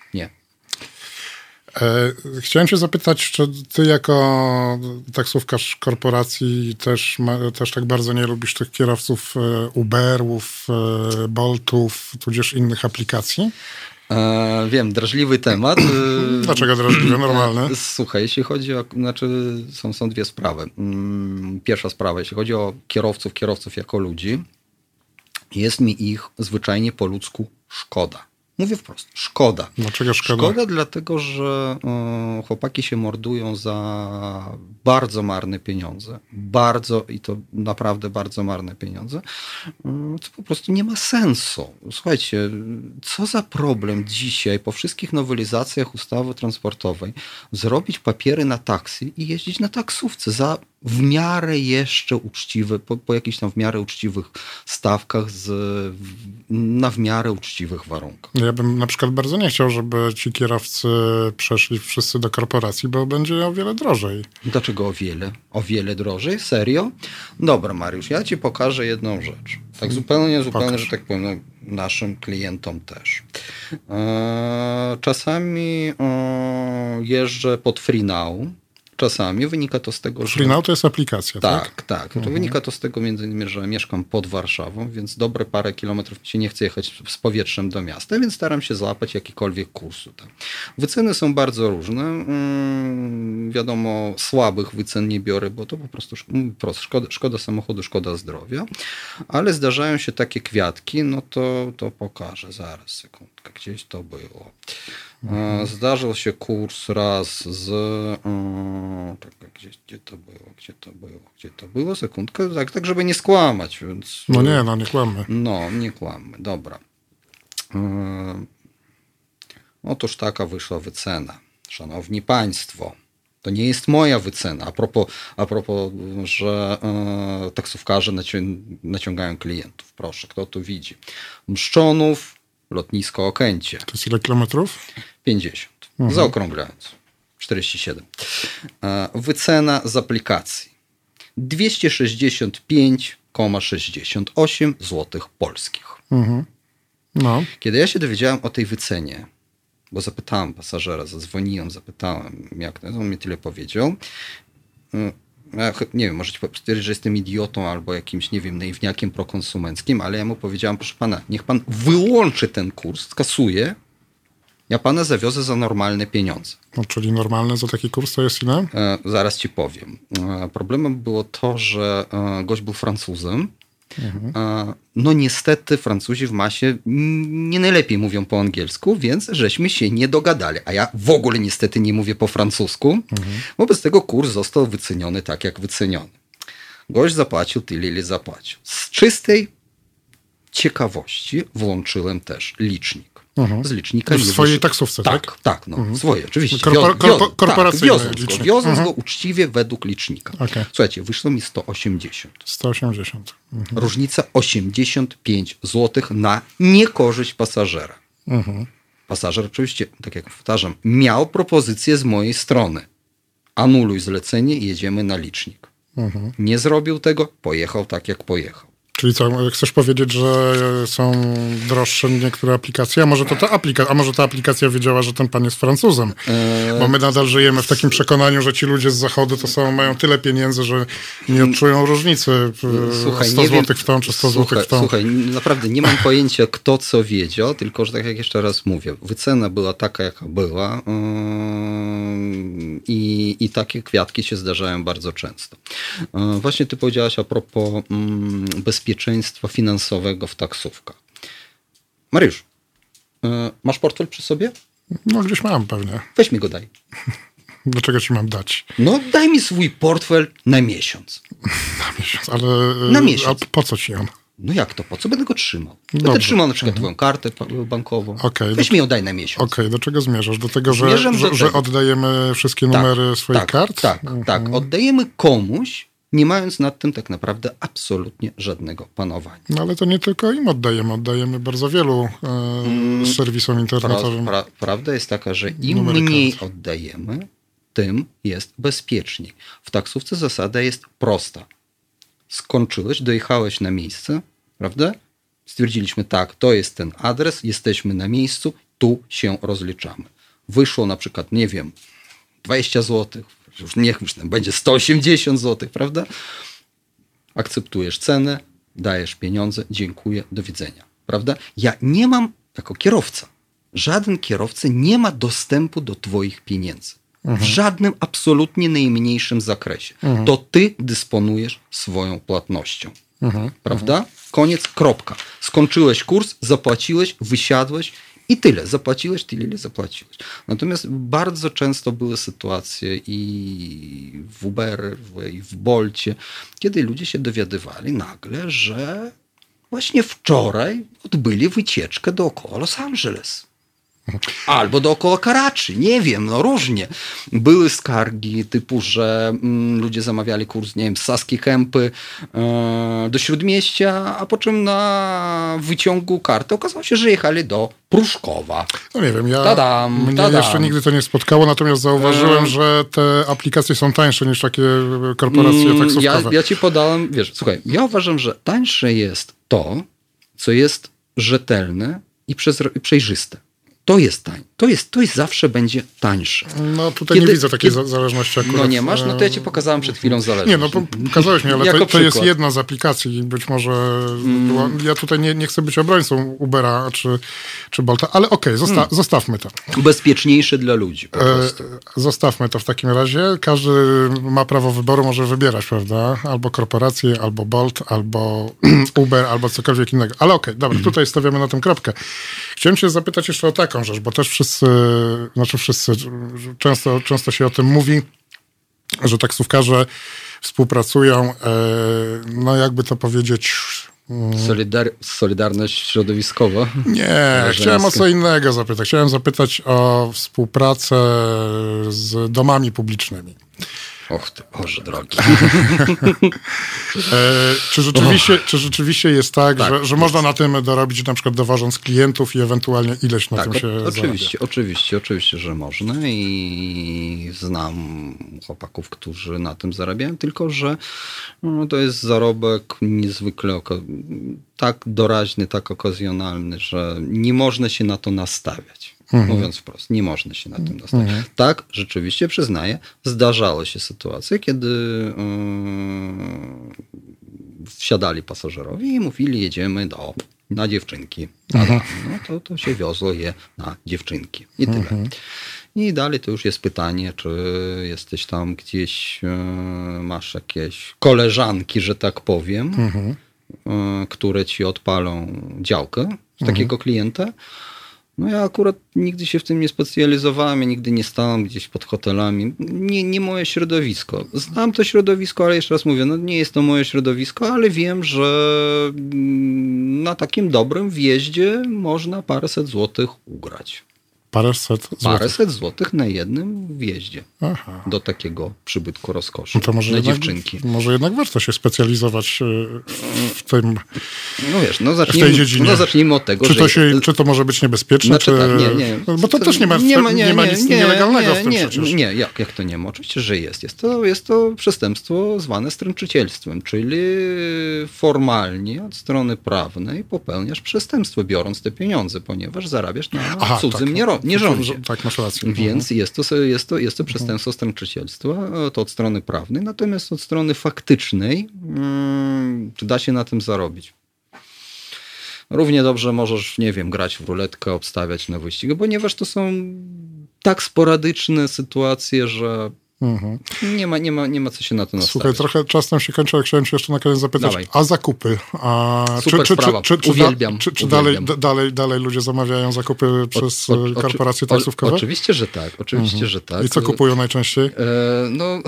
E, Chciałem cię zapytać, czy ty jako taksówkarz korporacji też, też tak bardzo nie lubisz tych kierowców e, Uberów, e, Boltów, tudzież innych aplikacji? E, wiem, drażliwy temat. Dlaczego drażliwe? Normalne. E, Słuchaj, jeśli chodzi o, znaczy są, są dwie sprawy. Mm, Pierwsza sprawa, jeśli chodzi o kierowców, kierowców jako ludzi, jest mi ich zwyczajnie po ludzku szkoda. Mówię wprost, szkoda. Dlaczego szkoda? Szkoda dlatego, że e, chłopaki się mordują za bardzo marne pieniądze. Bardzo i to naprawdę bardzo marne pieniądze. e, Co po prostu nie ma sensu. Słuchajcie, co za problem dzisiaj po wszystkich nowelizacjach ustawy transportowej zrobić papiery na taksy i jeździć na taksówce za w miarę jeszcze uczciwe, po, po jakichś tam w miarę uczciwych stawkach z, w, na w miarę uczciwych warunkach. Ja bym na przykład bardzo nie chciał, żeby ci kierowcy przeszli wszyscy do korporacji, bo będzie o wiele drożej. Dlaczego o wiele? O wiele drożej? Serio? Dobra, Mariusz, ja ci pokażę jedną rzecz. Tak zupełnie, zupełnie, Pokaż. że tak powiem, no, naszym klientom też. E, czasami e, jeżdżę pod Free Now czasami wynika to z tego, że... FreeNow to jest aplikacja, tak? Tak, tak. To wynika to z tego między innymi, że mieszkam pod Warszawą, więc dobre parę kilometrów się nie chce jechać z powietrzem do miasta, więc staram się złapać jakikolwiek kursu. Tam. Wyceny są bardzo różne. Mm, wiadomo, słabych wycen nie biorę, bo to po prostu szk- prosto, szkoda, szkoda samochodu, szkoda zdrowia, ale zdarzają się takie kwiatki, no to, to pokażę. Zaraz, sekundkę, gdzieś to było. E, Zdarzył się kurs raz z. Czekaj, gdzie, gdzie to było? Gdzie to było? Gdzie to było? Sekundkę, tak, tak żeby nie skłamać, więc. No nie, no nie kłammy. No, nie kłammy, dobra. E, Otóż taka wyszła wycena. Szanowni Państwo, to nie jest moja wycena. A propos, a propos że e, taksówkarze nacią- naciągają klientów. Proszę, kto tu widzi? Mszczonów, lotnisko Okęcie. To jest ile kilometrów? 50. Zaokrąglając. 47. E, Wycena z aplikacji. 265,68 zł polskich. No. Kiedy ja się dowiedziałem o tej wycenie, bo zapytałem pasażera, zadzwoniłem, zapytałem, jak to jest, on mi tyle powiedział. Ja, nie wiem, możecie stwierdzić, że jestem idiotą albo jakimś, nie wiem, naiwniakiem prokonsumenckim, ale ja mu powiedziałem, proszę pana, niech pan wyłączy ten kurs, skasuje, ja pana zawiozę za normalne pieniądze. no. Czyli normalne za taki kurs to jest ile? E, zaraz ci powiem. E, problemem było to, że e, gość był Francuzem. E, no niestety Francuzi w masie nie najlepiej mówią po angielsku, więc żeśmy się nie dogadali. A ja w ogóle niestety nie mówię po francusku. Wobec tego kurs został wyceniony tak, jak wyceniony. Gość zapłacił tyle, ile zapłacił. Z czystej ciekawości włączyłem też licznik. Z licznika W swojej taksówce, tak? Tak, tak, no, swoje, oczywiście. Korpor- Wio- wio- korpo- korporacyjny tak, wioząc licznik. go, wioząc Mhm. go uczciwie według licznika. Okej. Słuchajcie, wyszło mi 180. 180. Mhm. Różnica 85 zł na niekorzyść pasażera. Mhm. Pasażer oczywiście, tak jak powtarzam, miał propozycję z mojej strony. Anuluj zlecenie i jedziemy na licznik. Mhm. Nie zrobił tego, pojechał tak, jak pojechał. Czyli co, chcesz powiedzieć, że są droższe niektóre aplikacje? A może to ta aplikacja, a może ta aplikacja wiedziała, że ten pan jest Francuzem? Eee. Bo my nadal żyjemy w takim przekonaniu, że ci ludzie z zachodu to są, mają tyle pieniędzy, że nie odczują różnicy. Słuchaj, 100 nie wiem- zł w tą czy 100 słuchaj, zł w tą. Słuchaj, naprawdę nie mam pojęcia, kto co wiedział, tylko że tak jak jeszcze raz mówię, wycena była taka, jaka była yy, i, i takie kwiatki się zdarzają bardzo często. Yy, Właśnie ty powiedziałaś a propos mm, bezpieczeństwa finansowego w taksówkach. Mariusz, yy, masz portfel przy sobie? No gdzieś mam pewnie. Weź mi go daj. Dlaczego ci mam dać? No daj mi swój portfel na miesiąc. Na miesiąc. Ale Na e, miesiąc. A po co ci on? No jak to? Po co będę go trzymał? Będę Dobrze. trzymał na przykład twoją kartę bankową. Okej, Weź do- mi ją daj na miesiąc. Okej, do czego zmierzasz? Do tego, że, że, do że oddajemy wszystkie numery swoich tak, kart? Tak, tak. Oddajemy komuś, nie mając nad tym tak naprawdę absolutnie żadnego panowania. No ale to nie tylko im oddajemy, oddajemy bardzo wielu e, serwisom Pra, internetowym. pra, prawda jest taka, że im Numery mniej kart. oddajemy, tym jest bezpieczniej. W taksówce zasada jest prosta. Skończyłeś, dojechałeś na miejsce, prawda? Stwierdziliśmy, tak, to jest ten adres, jesteśmy na miejscu, tu się rozliczamy. Wyszło na przykład, nie wiem, 20 zł, już niech już tam będzie 180 zł, prawda? Akceptujesz cenę, dajesz pieniądze, dziękuję, do widzenia, prawda? Ja nie mam, jako kierowca, żaden kierowca nie ma dostępu do Twoich pieniędzy. W żadnym absolutnie najmniejszym zakresie. To Ty dysponujesz swoją płatnością. Prawda? Koniec, kropka. Skończyłeś kurs, zapłaciłeś, wysiadłeś i tyle. Zapłaciłeś tyle, ile zapłaciłeś. Natomiast bardzo często były sytuacje i w Uber, i w Bolcie, kiedy ludzie się dowiadywali nagle, że właśnie wczoraj odbyli wycieczkę dookoła Los Angeles. Albo dookoła Karaczy, nie wiem, no różnie. Były skargi typu, że mm, ludzie zamawiali kurs, nie wiem, z Saski Kępy e, do Śródmieścia, a po czym na wyciągu karty okazało się, że jechali do Pruszkowa. No nie wiem, ja Tadam, mnie tadam. jeszcze nigdy to nie spotkało, natomiast zauważyłem, Eee. że te aplikacje są tańsze niż takie korporacje Mm, taksówkowe. Ja, ja ci podałem, wiesz, słuchaj, ja uważam, że tańsze jest to, co jest rzetelne i przezro- i przejrzyste. To jest tań, to jest, to jest zawsze będzie tańsze. No tutaj nie widzę takiej za- zależności akurat. No nie masz? No to ja ci pokazałem przed chwilą zależność. Nie, no po- pokazałeś mi, ale to, to jest jedna z aplikacji. Być może. była- Ja tutaj nie, nie chcę być obrońcą Ubera czy, czy Bolta, ale okej, zosta- Hmm. zostawmy to. Bezpieczniejsze dla ludzi po prostu. E, zostawmy to w takim razie. Każdy ma prawo wyboru, może wybierać, prawda? Albo korporację, albo Bolt, albo Uber, albo cokolwiek innego. Ale okej, dobra, tutaj stawiamy na tym kropkę. Chciałem cię zapytać jeszcze o taką rzecz, bo też wszyscy, znaczy wszyscy, często, często się o tym mówi, że taksówkarze współpracują, e, no jakby to powiedzieć, Solidar- solidarność środowiskowa. nie, chciałem o co innego zapytać. Chciałem zapytać o współpracę z domami publicznymi. Och ty Boże drogi. E, czy, rzeczywiście, czy rzeczywiście jest tak, Tak, że, że można na tym dorobić, na przykład dowożąc klientów i ewentualnie ileś na Tak, tym o, się oczywiście, oczywiście, oczywiście, że można i znam chłopaków, którzy na tym zarabiają, tylko że no, to jest zarobek niezwykle oko- tak doraźny, tak okazjonalny, że nie można się na to nastawiać. Mówiąc wprost, nie można się na tym nastawiać. Tak, rzeczywiście przyznaję, zdarzały się sytuacje, kiedy yy, wsiadali pasażerowie i mówili, jedziemy do, na dziewczynki. No to, to się wiozło je na dziewczynki. I tyle. I dalej to już jest pytanie, czy jesteś tam gdzieś, e, masz jakieś koleżanki, że tak powiem, e, które ci odpalą działkę z takiego klienta. No ja akurat nigdy się w tym nie specjalizowałem, ja nigdy nie stałem gdzieś pod hotelami. Nie, nie moje środowisko. Znam to środowisko, ale jeszcze raz mówię, no nie jest to moje środowisko, ale wiem, że mm, na takim dobrym wjeździe można paręset złotych ugrać. Paręset złotych. Paręset złotych na jednym wjeździe Aha. do takiego przybytku rozkoszy. No to może na jednak, dziewczynki. może jednak warto się specjalizować e, w tym. No wiesz, no w tej zacznijmy, dziedzinie. no zacznijmy od tego, Czy to, się, czy to może być niebezpieczne? Znaczy czy... tak, nie, nie. No, Bo to też nie ma, nie ma, nie, ma nic nielegalnego nie, w tym nie, przecież. Nie, jak, jak to nie ma? Oczywiście, że jest. Jest to, jest to przestępstwo zwane stręczycielstwem, czyli formalnie od strony prawnej popełniasz przestępstwo, biorąc te pieniądze, ponieważ zarabiasz na Aha, cudzym tak. Niero- nierządzie. Tak, masz rację. Więc jest to, jest, to, jest to przestępstwo stręczycielstwa, e, to od strony prawnej, natomiast od strony faktycznej, mm, da się na tym zarobić? Równie dobrze możesz, nie wiem, grać w ruletkę, obstawiać na wyścig, ponieważ to są tak sporadyczne sytuacje, że Mhm. nie ma, nie ma, nie ma co się na to nastawiać. Słuchaj, trochę czas nam się kończy, ale chciałem cię jeszcze na koniec zapytać, Dawaj. a zakupy? A, Super sprawa. Uwielbiam, Czy, czy uwielbiam. dalej, dalej, dalej ludzie zamawiają zakupy przez O- o- e, korporacje o- taksówkowe? Oczywiście, że tak. Oczywiście, że tak. I co kupują najczęściej? E, No,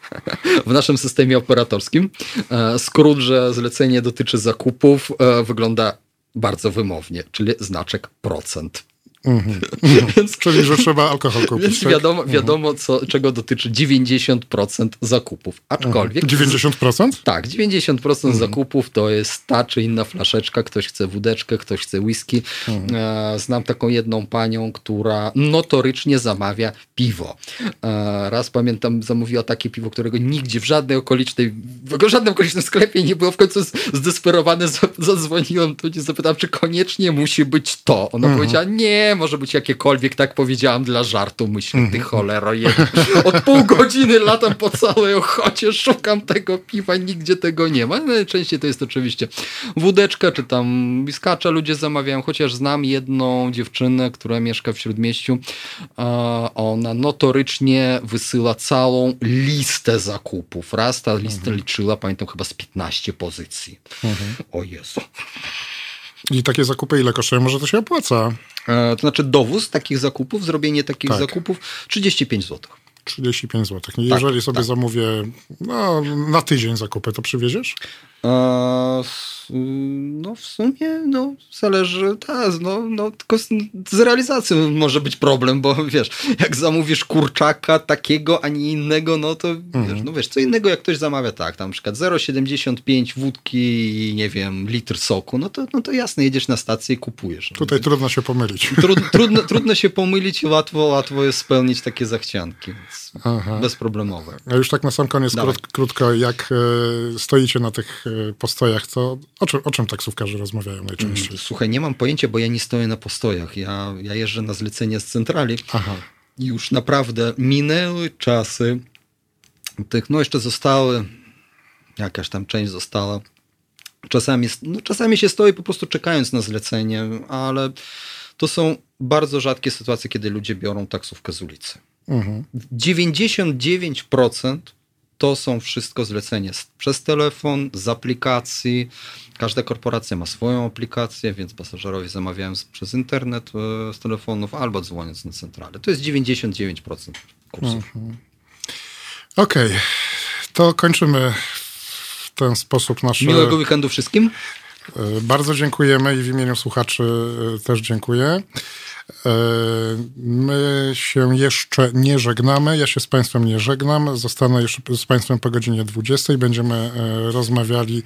w naszym systemie operatorskim e, skrót, że zlecenie dotyczy zakupów, e, wygląda bardzo wymownie, czyli znaczek procent. Więc, Czyli, że trzeba alkohol kupić, więc tak? wiadomo, wiadomo co, czego dotyczy 90% zakupów. Aczkolwiek 90%? tak, 90% zakupów to jest ta czy inna flaszeczka. Ktoś chce wódeczkę, ktoś chce whisky. E, Znam taką jedną panią, która notorycznie zamawia piwo. E, Raz pamiętam, zamówiła takie piwo, którego nigdzie w żadnej okolicznej, w żadnym okolicznym sklepie nie było. W końcu zdesperowany za- zadzwoniłem tu i zapytałem, czy koniecznie musi być to. Ona powiedziała, nie, może być jakiekolwiek, tak powiedziałam dla żartu. Myślę, ty cholero jeden. Od pół godziny latam po całej ochocie, szukam tego piwa, nigdzie tego nie ma. Najczęściej to jest oczywiście wódeczka, czy tam biskacza ludzie zamawiają, chociaż znam jedną dziewczynę, która mieszka w Śródmieściu. Ona notorycznie wysyła całą listę zakupów. Raz ta lista liczyła, pamiętam, chyba z 15 pozycji. O Jezu. I takie zakupy ile kosztują? Może to się opłaca? E, To znaczy dowóz takich zakupów, zrobienie takich Tak. zakupów 35 zł. 35 zł. Jeżeli sobie tak. zamówię no, na tydzień zakupy, to przywieziesz? E, No w sumie no, zależy, tak, no, no tylko z, z realizacją może być problem, bo wiesz, jak zamówisz kurczaka takiego, a nie innego, no to wiesz, no wiesz, co innego jak ktoś zamawia tak, tam na przykład 0,75 wódki i nie wiem, litr soku, no to, no to jasne, jedziesz na stację i kupujesz. No. Tutaj trudno się pomylić. Trud, trudno, trudno się pomylić i łatwo, łatwo jest spełnić takie zachcianki, więc Aha. bezproblemowe. A już tak na sam koniec krót, krótko, jak e, stoicie na tych y, postojach, to o czym, o czym taksówkarze rozmawiają najczęściej? Słuchaj, nie mam pojęcia, bo ja nie stoję na postojach. Ja, ja jeżdżę na zlecenie z centrali. Aha. Już naprawdę minęły czasy tych, no jeszcze zostały, jakaś tam część została. Czasami, no czasami się stoi po prostu czekając na zlecenie, ale to są bardzo rzadkie sytuacje, kiedy ludzie biorą taksówkę z ulicy. Mhm. 99% to są wszystko zlecenia przez telefon, z aplikacji. Każda korporacja ma swoją aplikację, więc pasażerowie zamawiają przez internet e, z telefonów albo dzwoniąc na centralę. To jest 99% kursów. Okej, to kończymy w ten sposób nasze... Miłego weekendu wszystkim. E, Bardzo dziękujemy i w imieniu słuchaczy e, też dziękuję. E, My się jeszcze nie żegnamy. Ja się z Państwem nie żegnam. Zostanę jeszcze z Państwem po godzinie 20. Będziemy e, rozmawiali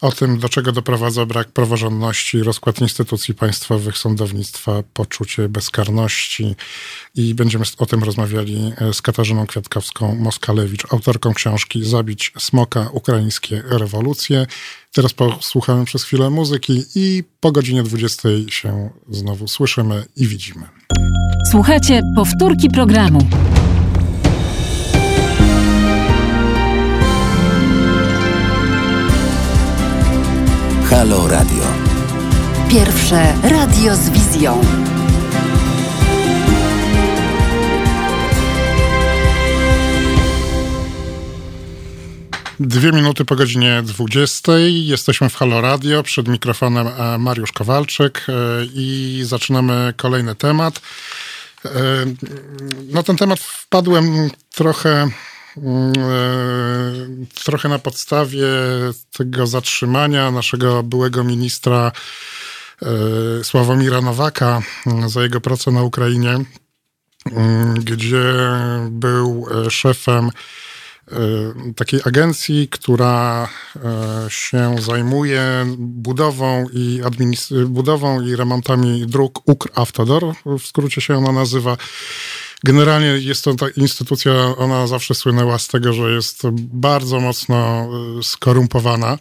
o tym, do czego doprowadza brak praworządności, rozkład instytucji państwowych, sądownictwa, poczucie bezkarności i będziemy o tym rozmawiali e, z Katarzyną Kwiatkowską-Moskalewicz, autorką książki Zabić smoka, ukraińskie rewolucje. Teraz posłuchamy przez chwilę muzyki i po godzinie 20 się znowu słyszymy i widzimy. Słuchajcie powtórki programu. Halo Radio. Pierwsze radio z wizją. Dwie minuty po godzinie 20. Jesteśmy w Halo Radio. Przed mikrofonem e, Mariusz Kowalczyk e, i zaczynamy kolejny temat. E, Na ten temat wpadłem trochę, trochę na podstawie tego zatrzymania naszego byłego ministra e, Sławomira Nowaka mm, za jego pracę na Ukrainie, mm, gdzie był e, szefem takiej agencji, która się zajmuje budową i, budową i remontami dróg Ukrawtodor, w skrócie się ona nazywa. Generalnie jest to ta instytucja, ona zawsze słynęła z tego, że jest bardzo mocno y, skorumpowana.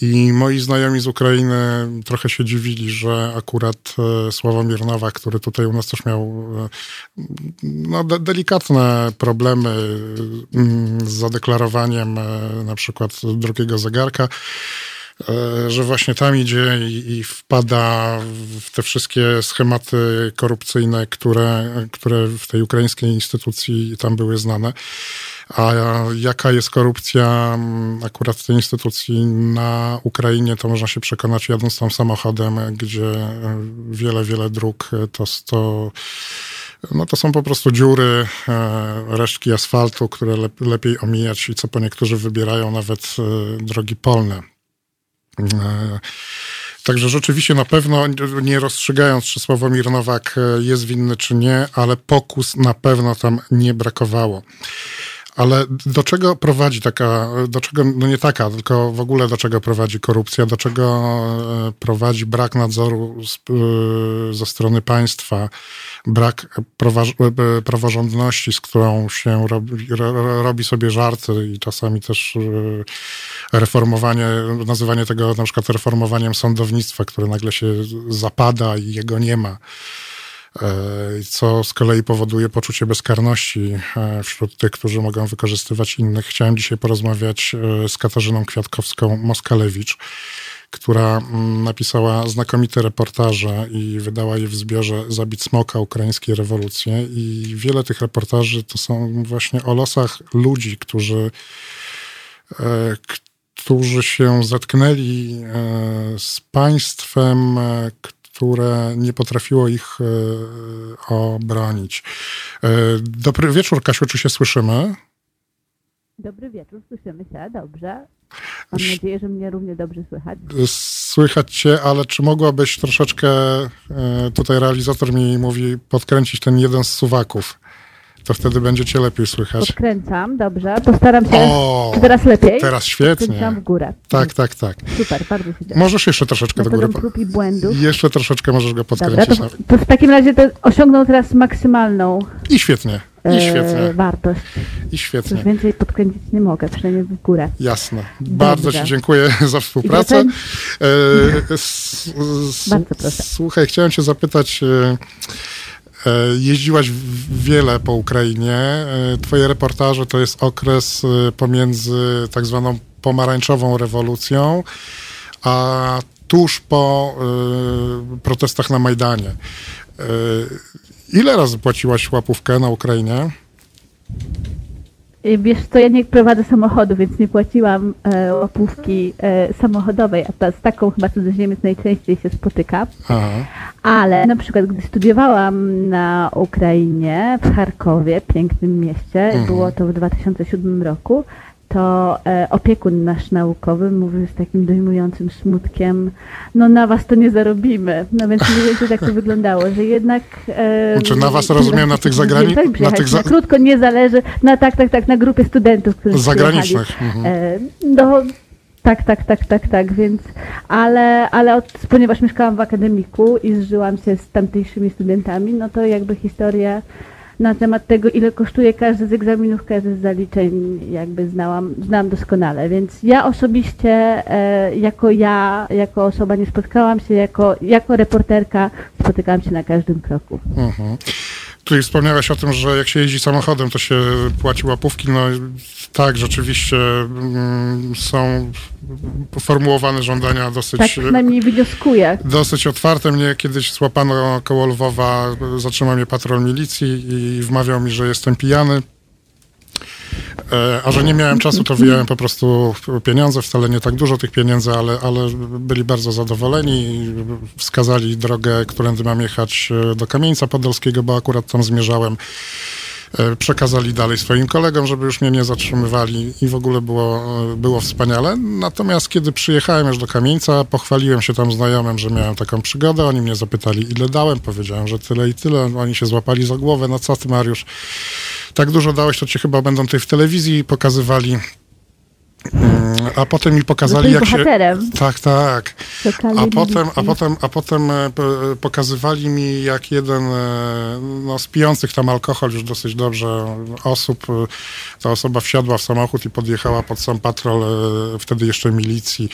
I moi znajomi z Ukrainy trochę się dziwili, że akurat e, Sławomir Nowak, który tutaj u nas też miał e, no, de- delikatne problemy mm, z zadeklarowaniem na przykład drugiego zegarka, że właśnie tam idzie i, wpada w te wszystkie schematy korupcyjne, które, które w tej ukraińskiej instytucji tam były znane. A jaka jest korupcja mm, akurat w tej instytucji na Ukrainie, to można się przekonać jadąc tam samochodem, gdzie e, wiele, wiele dróg e, to, to, no to są po prostu dziury, e, resztki asfaltu, które lep, lepiej omijać i co po niektórzy wybierają nawet e, drogi polne. E, Także rzeczywiście na pewno, nie rozstrzygając, czy Sławomir Nowak e, jest winny, czy nie, ale pokus na pewno tam nie brakowało. Ale do czego prowadzi taka, do czego, no nie taka, tylko w ogóle do czego prowadzi korupcja, do czego e, prowadzi brak nadzoru z, e, ze strony państwa, brak prawa- e, praworządności, z którą się robi, ro, robi sobie żarty i czasami też reformowanie, nazywanie tego na przykład reformowaniem sądownictwa, które nagle się zapada i jego nie ma co z kolei powoduje poczucie bezkarności e, wśród tych, którzy mogą wykorzystywać innych. Chciałem dzisiaj porozmawiać e, z Katarzyną Kwiatkowską-Moskalewicz, która mm, napisała znakomite reportaże i wydała je w zbiorze Zabić Smoka, ukraińskie rewolucje. I wiele tych reportaży to są właśnie o losach ludzi, którzy, e, którzy się zetknęli e, z państwem, e, które nie potrafiło ich e, obronić. E, Dobry wieczór, Kasiu, czy się słyszymy? Dobry wieczór, słyszymy się, dobrze. Mam nadzieję, że mnie równie dobrze słychać. Słychać cię, ale czy mogłabyś troszeczkę, e, tutaj realizator mi mówi, podkręcić ten jeden z suwaków? To wtedy będzie cię lepiej słychać. Podkręcam, dobrze. Postaram się. O, Czy teraz lepiej? teraz świetnie. Podkręcam w górę. Tak, tak, tak. Super, bardzo się cieszę. Możesz jeszcze troszeczkę do góry. Prób i błędów. Jeszcze troszeczkę możesz go Dobra, podkręcić. to, nawet. to w takim razie to osiągnął teraz maksymalną. I świetnie. e, świetnie. wartość. I świetnie. Już więcej podkręcić nie mogę, przynajmniej w górę. Jasne. Bardzo Dobrze. Ci dziękuję za współpracę. E, s- s- Bardzo proszę. Słuchaj, chciałem Cię zapytać. e, e, Jeździłaś w- wiele po Ukrainie. E, Twoje reportaże to jest okres e, pomiędzy tak zwaną pomarańczową rewolucją, a tuż po e, protestach na Majdanie. E, Ile razy płaciłaś łapówkę na Ukrainie? I Wiesz co, ja nie prowadzę samochodu, więc nie płaciłam e, łapówki e, samochodowej, a ta, z taką chyba cudzoziemiec najczęściej się spotyka. Aha. Ale na przykład, gdy studiowałam na Ukrainie, w Charkowie, pięknym mieście, było to w 2007 roku, to e, opiekun nasz naukowy mówił z takim dojmującym smutkiem, no na was to nie zarobimy. No więc mniej więcej tak to wyglądało, że jednak... E, Znaczy, na was rozumiem, na tych zagrani- tak, na tych za- na krótko nie zależy, na tak, tak, tak, na grupie studentów, którzy Zagranicznych, mhm. E, no, tak, tak, tak, tak, tak, więc, ale, ale od, ponieważ mieszkałam w akademiku i zżyłam się z tamtejszymi studentami, no to jakby historia na temat tego, ile kosztuje każdy z egzaminów, każdy z zaliczeń, jakby znałam, znam doskonale, więc ja osobiście, e, jako ja, jako osoba nie spotkałam się, jako, jako reporterka spotykałam się na każdym kroku. Mhm. Tutaj wspomniałaś o tym, że jak się jeździ samochodem, to się płaci łapówki. No tak, rzeczywiście mm, są formułowane żądania dosyć, Tak przynajmniej wnioskuję. dosyć otwarte. Mnie kiedyś złapano koło Lwowa, zatrzymał mnie patrol milicji i wmawiał mi, że jestem pijany. E, A że nie miałem czasu, to wyjąłem po prostu pieniądze, wcale nie tak dużo tych pieniędzy, ale, ale byli bardzo zadowoleni i wskazali drogę, którędy mam jechać e, do Kamieńca Podolskiego, bo akurat tam zmierzałem. E, Przekazali dalej swoim kolegom, żeby już mnie nie zatrzymywali i w ogóle było, było wspaniale. Natomiast kiedy przyjechałem już do Kamieńca, pochwaliłem się tam znajomym, że miałem taką przygodę. Oni mnie zapytali, ile dałem. Powiedziałem, że tyle i tyle. Oni się złapali za głowę. No co ty, Mariusz? Tak dużo dałeś, to cię chyba będą tutaj w telewizji pokazywali. Mm, A potem mi pokazali, jak się. Tak, tak. A potem, a potem, a potem e, p- e, pokazywali mi, jak jeden e, no, z pijących tam alkohol już dosyć dobrze osób, e, ta osoba wsiadła w samochód i podjechała pod sam patrol, wtedy jeszcze milicji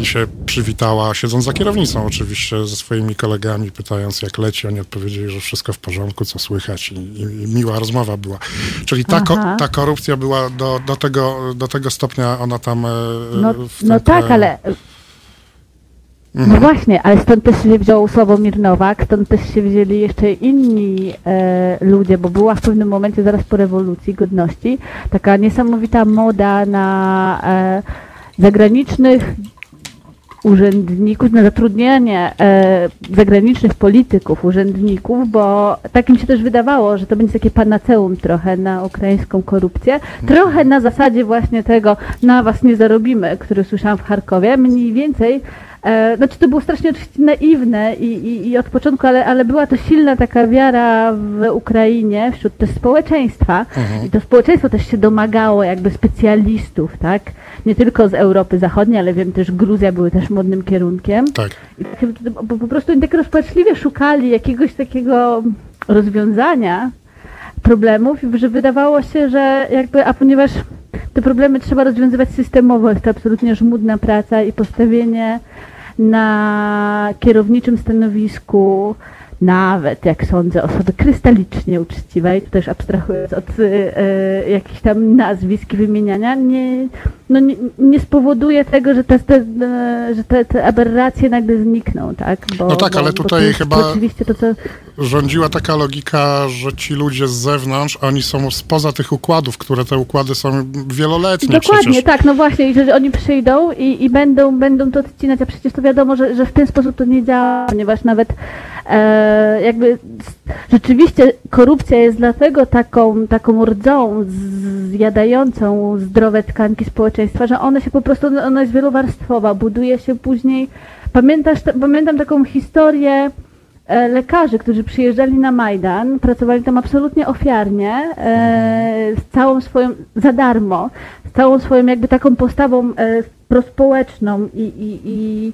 i się przywitała, siedząc za kierownicą oczywiście ze swoimi kolegami, pytając jak leci. Oni odpowiedzieli, że wszystko w porządku, co słychać i, i, miła rozmowa była. Czyli ta, ko- ta korupcja była do, do, tego, do tego stopnia ona tam e, No, no tak, ale. Mhm. No właśnie, ale stąd też się wziął Sławomir Nowak, stąd też się wzięli jeszcze inni e, ludzie, bo była w pewnym momencie, zaraz po rewolucji godności, taka niesamowita moda na e, zagranicznych urzędników, na zatrudnianie e, zagranicznych polityków, urzędników, bo tak im się też wydawało, że to będzie takie panaceum trochę na ukraińską korupcję. Trochę na zasadzie właśnie tego, na was nie zarobimy, który słyszałam w Charkowie, mniej więcej. E, znaczy to było strasznie oczywiście naiwne i, i, i od początku, ale, ale była to silna taka wiara w Ukrainie wśród też społeczeństwa. I to społeczeństwo też się domagało jakby specjalistów, tak? Nie tylko z Europy Zachodniej, ale wiem też Gruzja były też modnym kierunkiem. Tak. I bo po prostu oni tak rozpaczliwie szukali jakiegoś takiego rozwiązania problemów, że wydawało się, że jakby, a ponieważ te problemy trzeba rozwiązywać systemowo, jest to absolutnie żmudna praca i postawienie na kierowniczym stanowisku nawet, jak sądzę, osoby krystalicznie uczciwej, też abstrahując od e, e, jakichś tam nazwisk i wymieniania, nie, no nie, nie spowoduje tego, że te, te, że te, te aberracje nagle znikną, tak? Bo, No tak, bo, ale tutaj chyba- Oczywiście to, co rządziła taka logika, że ci ludzie z zewnątrz, oni są spoza tych układów, które te układy są wieloletnie Dokładnie, przecież. tak, no właśnie, i że oni przyjdą i, i będą, będą to odcinać, a przecież to wiadomo, że, że w ten sposób to nie działa, ponieważ nawet e, jakby rzeczywiście korupcja jest dlatego taką, taką rdzą zjadającą zdrowe tkanki społeczeństwa, że one się po prostu, ona jest wielowarstwowa, buduje się później, pamiętasz, pamiętam taką historię, e, lekarzy, którzy przyjeżdżali na Majdan, pracowali tam absolutnie ofiarnie, e, z całą swoją, za darmo, z całą swoją jakby taką postawą e, prospołeczną i, i, i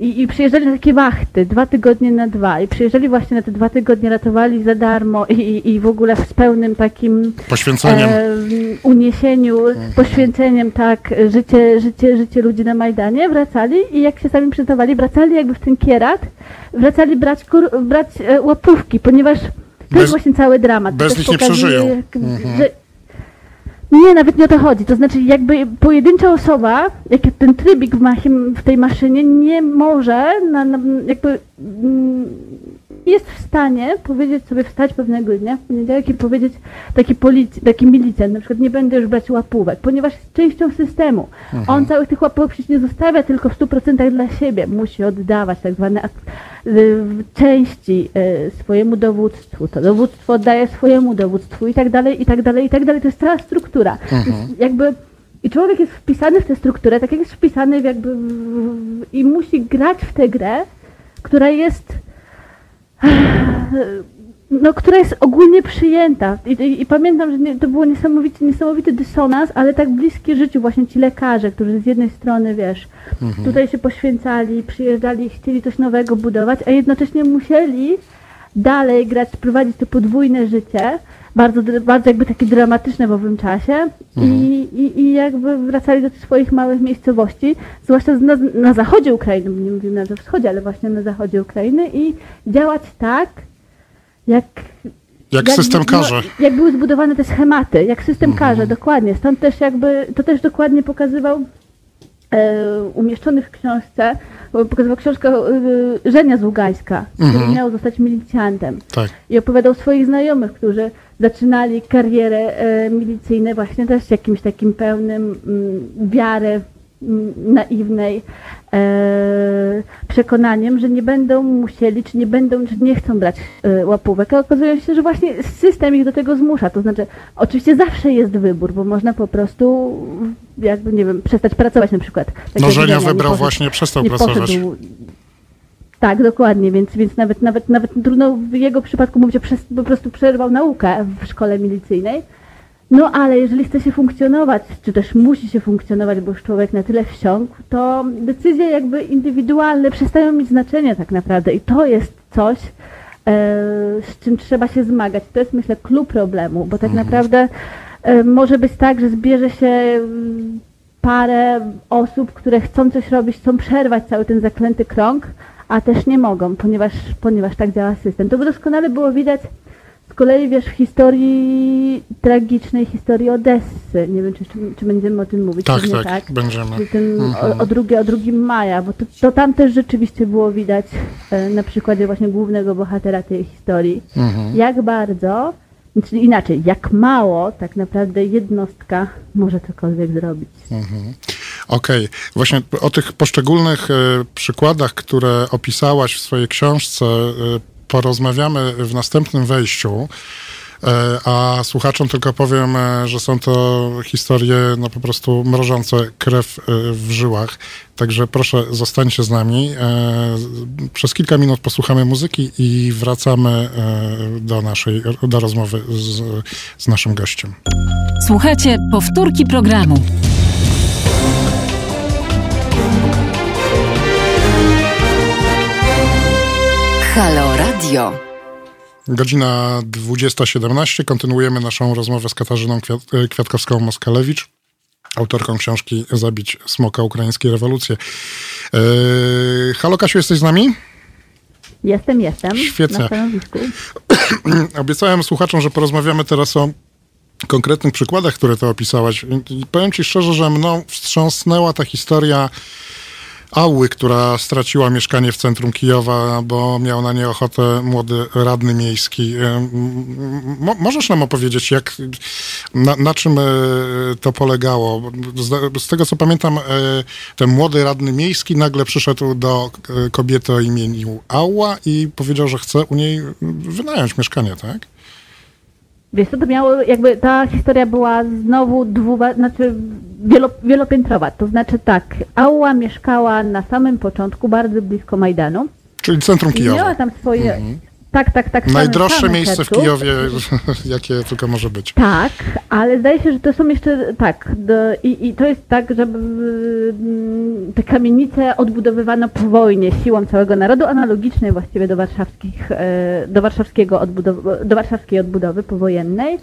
I, I przyjeżdżali na takie wachty, dwa tygodnie na dwa. I przyjeżdżali właśnie na te dwa tygodnie, ratowali za darmo i, i, w ogóle z pełnym takim Poświęceniem. e, uniesieniu, poświęceniem, tak, życie, życie, życie ludzi na Majdanie, wracali i jak się sami przyznawali, wracali jakby w ten kierat, wracali brać, kur, brać e, łapówki, ponieważ to Bez- jest właśnie cały dramat. To bez nich nie przeżyją. jak- Mhm. że, nie, nawet nie o to chodzi. To znaczy, jakby pojedyncza osoba, jak ten trybik w, machim, w tej maszynie nie może, na, na, jakby mm, jest w stanie powiedzieć sobie, wstać pewnego dnia w poniedziałek i powiedzieć taki, polic- taki milicjant, na przykład nie będę już brać łapówek, ponieważ jest częścią systemu. On całych tych łapówek przecież nie zostawia tylko w 100% dla siebie. Musi oddawać tak zwane y, części y, swojemu dowództwu. To dowództwo oddaje swojemu dowództwu i tak dalej, i tak dalej, i tak dalej. To jest cała struktura. Więc jakby i człowiek jest wpisany w tę strukturę, tak jak jest wpisany w jakby w, w, i musi grać w tę grę, która jest no, która jest ogólnie przyjęta. I, i, i pamiętam, że nie, to było niesamowity, niesamowity dysonans, ale tak bliskie życiu właśnie ci lekarze, którzy z jednej strony, wiesz, tutaj się poświęcali, przyjeżdżali, chcieli coś nowego budować, a jednocześnie musieli dalej grać, prowadzić to podwójne życie, bardzo, bardzo jakby takie dramatyczne w owym czasie I, i, i jakby wracali do swoich małych miejscowości, zwłaszcza na, na zachodzie Ukrainy, bo nie mówimy na wschodzie, ale właśnie na zachodzie Ukrainy i działać tak, jak Jak system każe. No, jak były zbudowane te schematy, jak system każe, dokładnie. Stąd też jakby, to też dokładnie pokazywał e, umieszczony w książce, pokazywał książkę e, Żenia z Ługańska, który miał zostać milicjantem. Tak. I opowiadał swoich znajomych, którzy zaczynali karierę e, milicyjną właśnie też jakimś takim pełnym mm, wiary mm, naiwnej e, przekonaniem, że nie będą musieli, czy nie będą, czy nie chcą brać e, łapówek, a okazuje się, że właśnie system ich do tego zmusza. To znaczy, oczywiście zawsze jest wybór, bo można po prostu jakby, nie wiem, przestać pracować na przykład. Tak No Żenia wybrał poszedł- właśnie, przestał pracować. poszedł tak, dokładnie, więc, więc nawet, nawet, nawet trudno w jego przypadku mówić, że przez, po prostu przerwał naukę w szkole milicyjnej. No ale jeżeli chce się funkcjonować, czy też musi się funkcjonować, bo już człowiek na tyle wsiąkł, to decyzje jakby indywidualne przestają mieć znaczenie tak naprawdę i to jest coś, e, z czym trzeba się zmagać. To jest myślę klucz problemu, bo tak naprawdę e, może być tak, że zbierze się mm, parę osób, które chcą coś robić, chcą przerwać cały ten zaklęty krąg, a też nie mogą, ponieważ, ponieważ tak działa system. To by doskonale było widać z kolei, wiesz, w historii tragicznej, historii Odessy. Nie wiem, czy, czy, będziemy o tym mówić. Tak, pewnie tak, będziemy. Że Ten, o, o, drugie, o 2 maja, bo to, to tam też rzeczywiście było widać e, na przykładzie właśnie głównego bohatera tej historii, jak bardzo, czyli inaczej, jak mało tak naprawdę jednostka może cokolwiek zrobić. Okej, właśnie o tych poszczególnych e, przykładach, które opisałaś w swojej książce, e, porozmawiamy w następnym wejściu. E, A słuchaczom tylko powiem, że są to historie no po prostu mrożące krew w żyłach. Także proszę, zostańcie z nami. Przez kilka minut posłuchamy muzyki i wracamy do naszej, do rozmowy z, z naszym gościem. Słuchajcie powtórki programu. Halo Radio. Godzina 20.17. Kontynuujemy naszą rozmowę z Katarzyną Kwiat- e, Kwiatkowską-Moskalewicz, autorką książki Zabić smoka ukraińskiej rewolucji. Eee, halo Kasiu, jesteś z nami? Jestem, jestem Świetnie. na stanowisku. Obiecałem słuchaczom, że porozmawiamy teraz o konkretnych przykładach, które ty opisałaś. I powiem ci szczerze, że mną wstrząsnęła ta historia Ały, która straciła mieszkanie w centrum Kijowa, bo miał na nie ochotę młody radny miejski. Mo, możesz nam opowiedzieć, jak, na, na czym e, to polegało? Z, z tego co pamiętam, e, ten młody radny miejski nagle przyszedł do e, kobiety o imieniu Ała i powiedział, że chce u niej wynająć mieszkanie, tak? Wiesz co, to miało, jakby ta historia była znowu dwuwa, znaczy wielo, wielopiętrowa. To znaczy tak, Ała mieszkała na samym początku, bardzo blisko Majdanu. Czyli centrum I miała Kijowa. tam swoje, Tak, tak, tak. Najdroższe miejsce w ketchup. Kijowie, jakie tylko może być. Tak, ale zdaje się, że to są jeszcze tak. Do, i, I to jest tak, że mm, te kamienice odbudowywano po wojnie siłą całego narodu, analogicznej właściwie do warszawskich, e, do warszawskiego odbudowy, do warszawskiej odbudowy powojennej.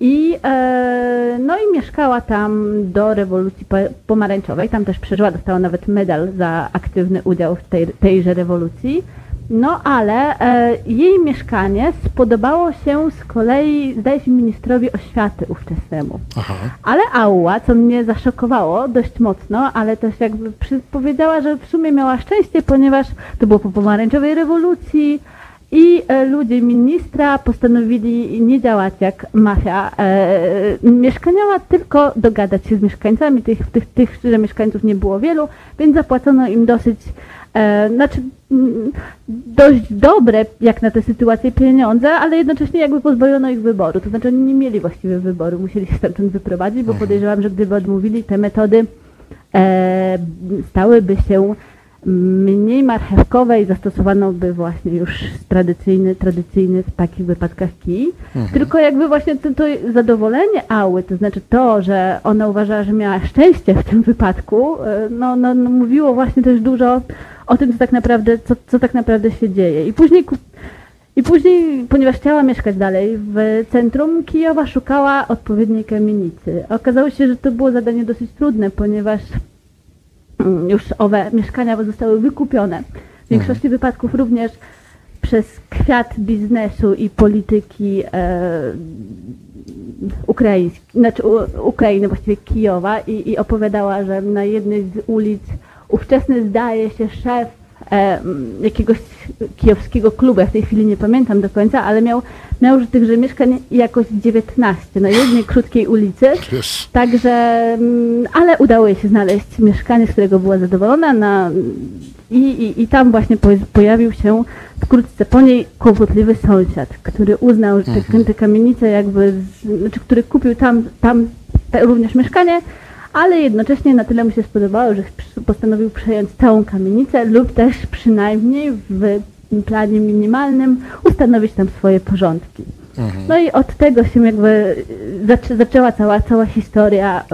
I, e, no i mieszkała tam do rewolucji po- pomarańczowej. Tam też przeżyła, dostała nawet medal za aktywny udział w tej, tejże rewolucji. No ale e, jej mieszkanie spodobało się z kolei, zdaje się, ministrowi oświaty ówczesnemu. Aha. Ale Aua, co mnie zaszokowało dość mocno, ale też jakby przy, powiedziała, że w sumie miała szczęście, ponieważ to było po pomarańczowej rewolucji i e, ludzie ministra postanowili nie działać jak mafia e, mieszkaniała, tylko dogadać się z mieszkańcami. Tych, tych, tych że mieszkańców nie było wielu, więc zapłacono im dosyć e, znaczy mm, dość dobre jak na tę sytuację pieniądze, ale jednocześnie jakby pozbawiono ich wyboru. To znaczy oni nie mieli właściwie wyboru, musieli się stamtąd wyprowadzić, bo podejrzewam, że gdyby odmówili te metody e, stałyby się mniej marchewkowe i zastosowano by właśnie już tradycyjny, tradycyjny w takich wypadkach kij. Tylko jakby właśnie to, to zadowolenie Ały, to znaczy to, że ona uważała, że miała szczęście w tym wypadku, e, no, no, no mówiło właśnie też dużo o tym, co tak naprawdę, co, co tak naprawdę się dzieje. I później i później, ponieważ chciała mieszkać dalej w centrum Kijowa, szukała odpowiedniej kamienicy. Okazało się, że to było zadanie dosyć trudne, ponieważ już owe mieszkania zostały wykupione. W większości wypadków również przez kwiat biznesu i polityki e, ukraińskiej, znaczy u, Ukrainy, właściwie Kijowa i, i opowiadała, że na jednej z ulic ówczesny zdaje się szef jakiegoś kijowskiego klubu, ja w tej chwili nie pamiętam do końca, ale miał, miał już tychże mieszkań jakoś 19 na jednej krótkiej ulicy. Jest. Także, mm, ale udało jej się znaleźć mieszkanie, z którego była zadowolona na, i, i, i tam właśnie po, pojawił się wkrótce po niej kłopotliwy sąsiad, który uznał, że te, te kamienice jakby, z, znaczy, który kupił tam, tam te, również mieszkanie, ale jednocześnie na tyle mu się spodobało, że postanowił przejąć całą kamienicę lub też przynajmniej w planie minimalnym ustanowić tam swoje porządki. No i od tego się jakby y, zaczę, zaczęła cała, cała historia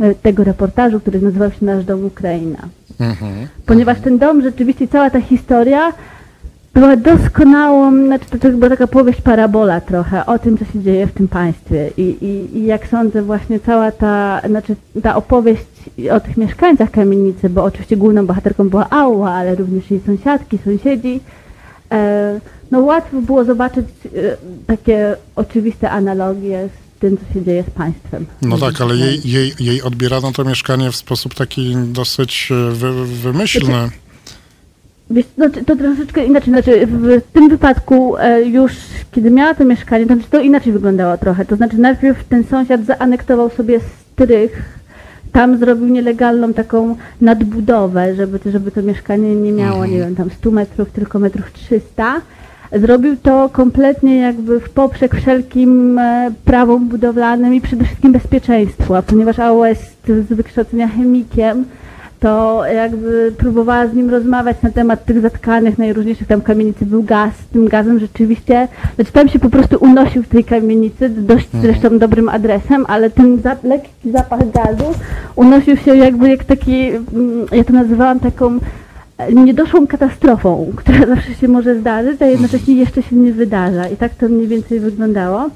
y, tego reportażu, który nazywał się Nasz Dom Ukraina. Mhm. Ponieważ ten dom, rzeczywiście cała ta historia była doskonałą, znaczy to, to była taka powieść parabola trochę o tym, co się dzieje w tym państwie. I, i, i jak sądzę, właśnie cała ta, znaczy ta opowieść o tych mieszkańcach kamienicy, bo oczywiście główną bohaterką była Ała, ale również jej sąsiadki, sąsiedzi. E, no łatwo było zobaczyć e, takie oczywiste analogie z tym, co się dzieje z państwem. No tak, ale jej, jej, jej odbierano to mieszkanie w sposób taki dosyć e, wy, wymyślny. Wiesz, znaczy, to troszeczkę inaczej, znaczy w tym wypadku e, już kiedy miała to mieszkanie, to, to inaczej wyglądało trochę. To znaczy najpierw ten sąsiad zaanektował sobie strych, tam zrobił nielegalną taką nadbudowę, żeby, to- żeby to mieszkanie nie miało, nie wiem, tam 100 metrów, tylko metrów 300. Zrobił to kompletnie jakby w poprzek wszelkim e, prawom budowlanym i przede wszystkim bezpieczeństwu, a ponieważ AOS jest z wykształcenia chemikiem, to jakby próbowała z nim rozmawiać na temat tych zatkanych najróżniejszych tam kamienicy. Był gaz, tym gazem rzeczywiście, znaczy tam się po prostu unosił w tej kamienicy, dość zresztą dobrym adresem, ale ten za, lekki zapach gazu unosił się jakby jak taki, mm, ja to nazywałam taką niedoszłą katastrofą, która zawsze się może zdarzyć, a jednocześnie jeszcze się nie wydarza. I tak to mniej więcej wyglądało.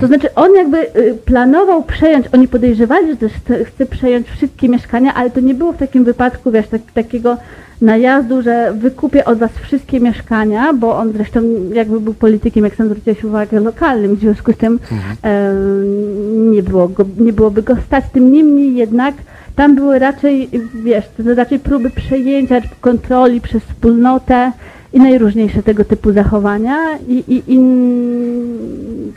To znaczy on jakby y, planował przejąć, oni podejrzewali, że też chce, chce przejąć wszystkie mieszkania, ale to nie było w takim wypadku, wiesz, tak, takiego najazdu, że wykupię od was wszystkie mieszkania, bo on zresztą jakby był politykiem, jak sam zwróciłeś uwagę, lokalnym, w związku z tym em, nie, było go, nie byłoby go stać. Tym niemniej jednak tam były raczej, wiesz, to raczej próby przejęcia kontroli przez wspólnotę i najróżniejsze tego typu zachowania i, i, i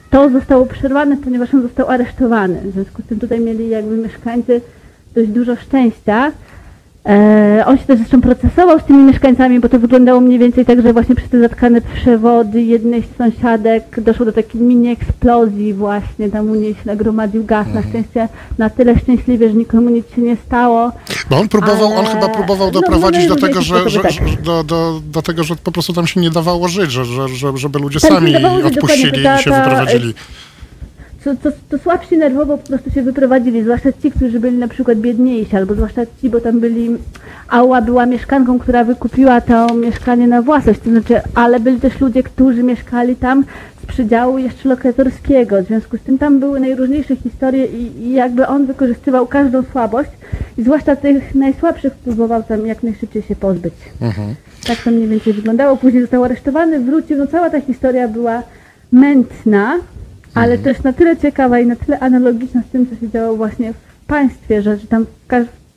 to zostało przerwane, ponieważ on został aresztowany. W związku z tym tutaj mieli jakby mieszkańcy dość dużo szczęścia. E, on się też zresztą procesował z tymi mieszkańcami, bo to wyglądało mniej więcej tak, że właśnie przez te zatkane przewody jednej z sąsiadek doszło do takiej mini eksplozji właśnie, tam u niej się nagromadził gaz, na szczęście na tyle szczęśliwie, że nikomu nic się nie stało. Bo on próbował, on Ale- chyba próbował no, doprowadzić no, do no, tego, jakieś że, że, sposoby, że, do, do, do tego, że po prostu tam się nie dawało żyć, że, że, że, żeby ludzie sami odpuścili i się ta- wyprowadzili. Co, co, co słabsi nerwowo po prostu się wyprowadzili, zwłaszcza ci, którzy byli na przykład biedniejsi, albo zwłaszcza ci, bo tam byli, Ała była mieszkanką, która wykupiła to mieszkanie na własność, to znaczy, ale byli też ludzie, którzy mieszkali tam z przydziału jeszcze lokatorskiego, w związku z tym tam były najróżniejsze historie i, i jakby on wykorzystywał każdą słabość i zwłaszcza tych najsłabszych próbował tam jak najszybciej się pozbyć. Tak to mniej więcej wyglądało. Później został aresztowany, wrócił. No cała ta historia była mętna, ale też na tyle ciekawa i na tyle analogiczna z tym, co się działo właśnie w państwie, że, że tam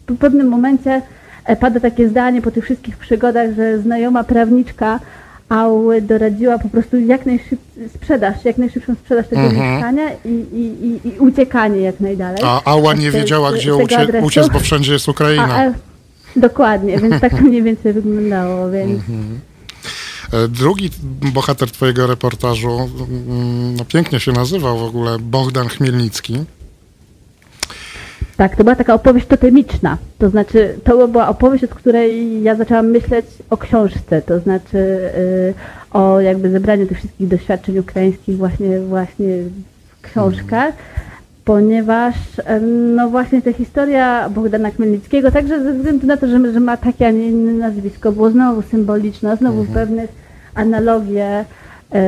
w, w pewnym momencie e, pada takie zdanie po tych wszystkich przygodach, że znajoma prawniczka Auły doradziła po prostu jak najszybciej sprzedaż, jak najszybszą sprzedaż tego mieszkania i, i, i, i uciekanie jak najdalej. A Ała nie wiedziała, gdzie ucie, adresu. uciec, bo wszędzie jest A, Ukraina. a, dokładnie, więc tak to mniej więcej wyglądało, więc... E, Drugi bohater twojego reportażu, mm, no pięknie się nazywał w ogóle, Bogdan Chmielnicki. Tak, to była taka opowieść totemiczna. To znaczy, to była opowieść, od której ja zaczęłam myśleć o książce, to znaczy y, o jakby zebraniu tych wszystkich doświadczeń ukraińskich właśnie, właśnie w książkach, ponieważ no właśnie ta historia Bogdana Chmielnickiego, także ze względu na to, że, że ma takie, a nie inne nazwisko, było znowu symboliczne, znowu pewnych analogie e,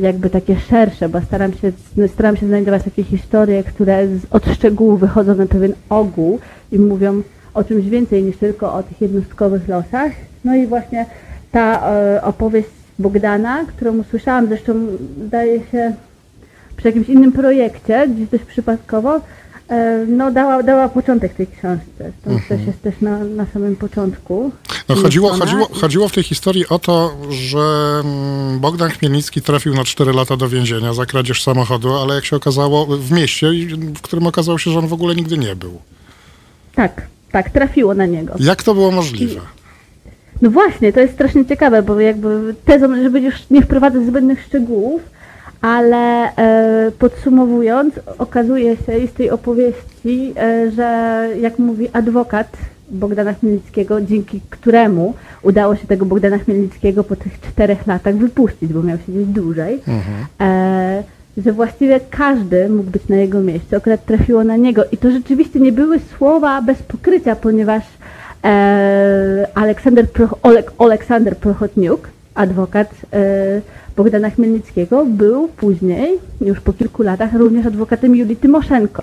jakby takie szersze, bo staram się, staram się znajdować takie historie, które z, od szczegółów wychodzą na pewien ogół i mówią o czymś więcej niż tylko o tych jednostkowych losach. No i właśnie ta e, opowieść Bogdana, którą usłyszałam, zresztą zdaje się przy jakimś innym projekcie, gdzieś dość przypadkowo, e, no dała, dała początek tej książce. Stąd też jest też na, na samym początku. No chodziło, chodziło, chodziło w tej historii o to, że mm, Bogdan Chmielnicki trafił na 4 lata do więzienia za kradzież samochodu, ale jak się okazało, w mieście, w którym okazało się, że on w ogóle nigdy nie był. Tak, tak, trafiło na niego. Jak to było możliwe? No właśnie, to jest strasznie ciekawe, bo jakby tezą, żeby już nie wprowadzać zbędnych szczegółów, ale e, podsumowując, okazuje się i z tej opowieści, e, że jak mówi adwokat Bogdana Chmielnickiego, dzięki któremu udało się tego Bogdana Chmielnickiego po tych czterech latach wypuścić, bo miał siedzieć dłużej, e, że właściwie każdy mógł być na jego miejscu, akurat trafiło na niego. I to rzeczywiście nie były słowa bez pokrycia, ponieważ e, Aleksander, Proch- Olek, Aleksander Prochotniuk, adwokat e, Bogdana Chmielnickiego, był później, już po kilku latach, również adwokatem Julii Tymoszenko,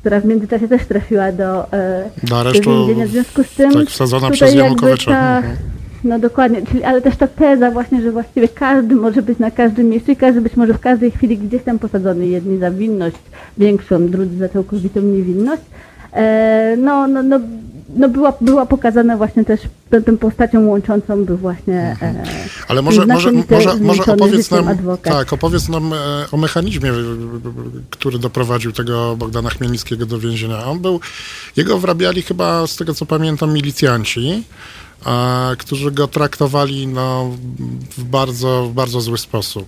która w międzyczasie też trafiła do, e, Do do aresztu, więzienia. W związku z tym tak, wsadzona tutaj przez ta, Mhm. no dokładnie, czyli, ale też ta teza właśnie, że właściwie każdy może być na każdym miejscu i każdy być może w każdej chwili gdzieś tam posadzony, jedni za winność większą, drudzy za całkowitą niewinność. E, no, no, no, no była, była pokazana właśnie też tą, postacią łączącą był właśnie e, Ale może, może, może, może opowiedz nam, adwokat. tak, opowiedz nam e, o mechanizmie, e, który doprowadził tego Bogdana Chmielnickiego do więzienia. On był, jego wrabiali chyba, z tego co pamiętam, milicjanci, e, którzy go traktowali no, w bardzo, w bardzo zły sposób.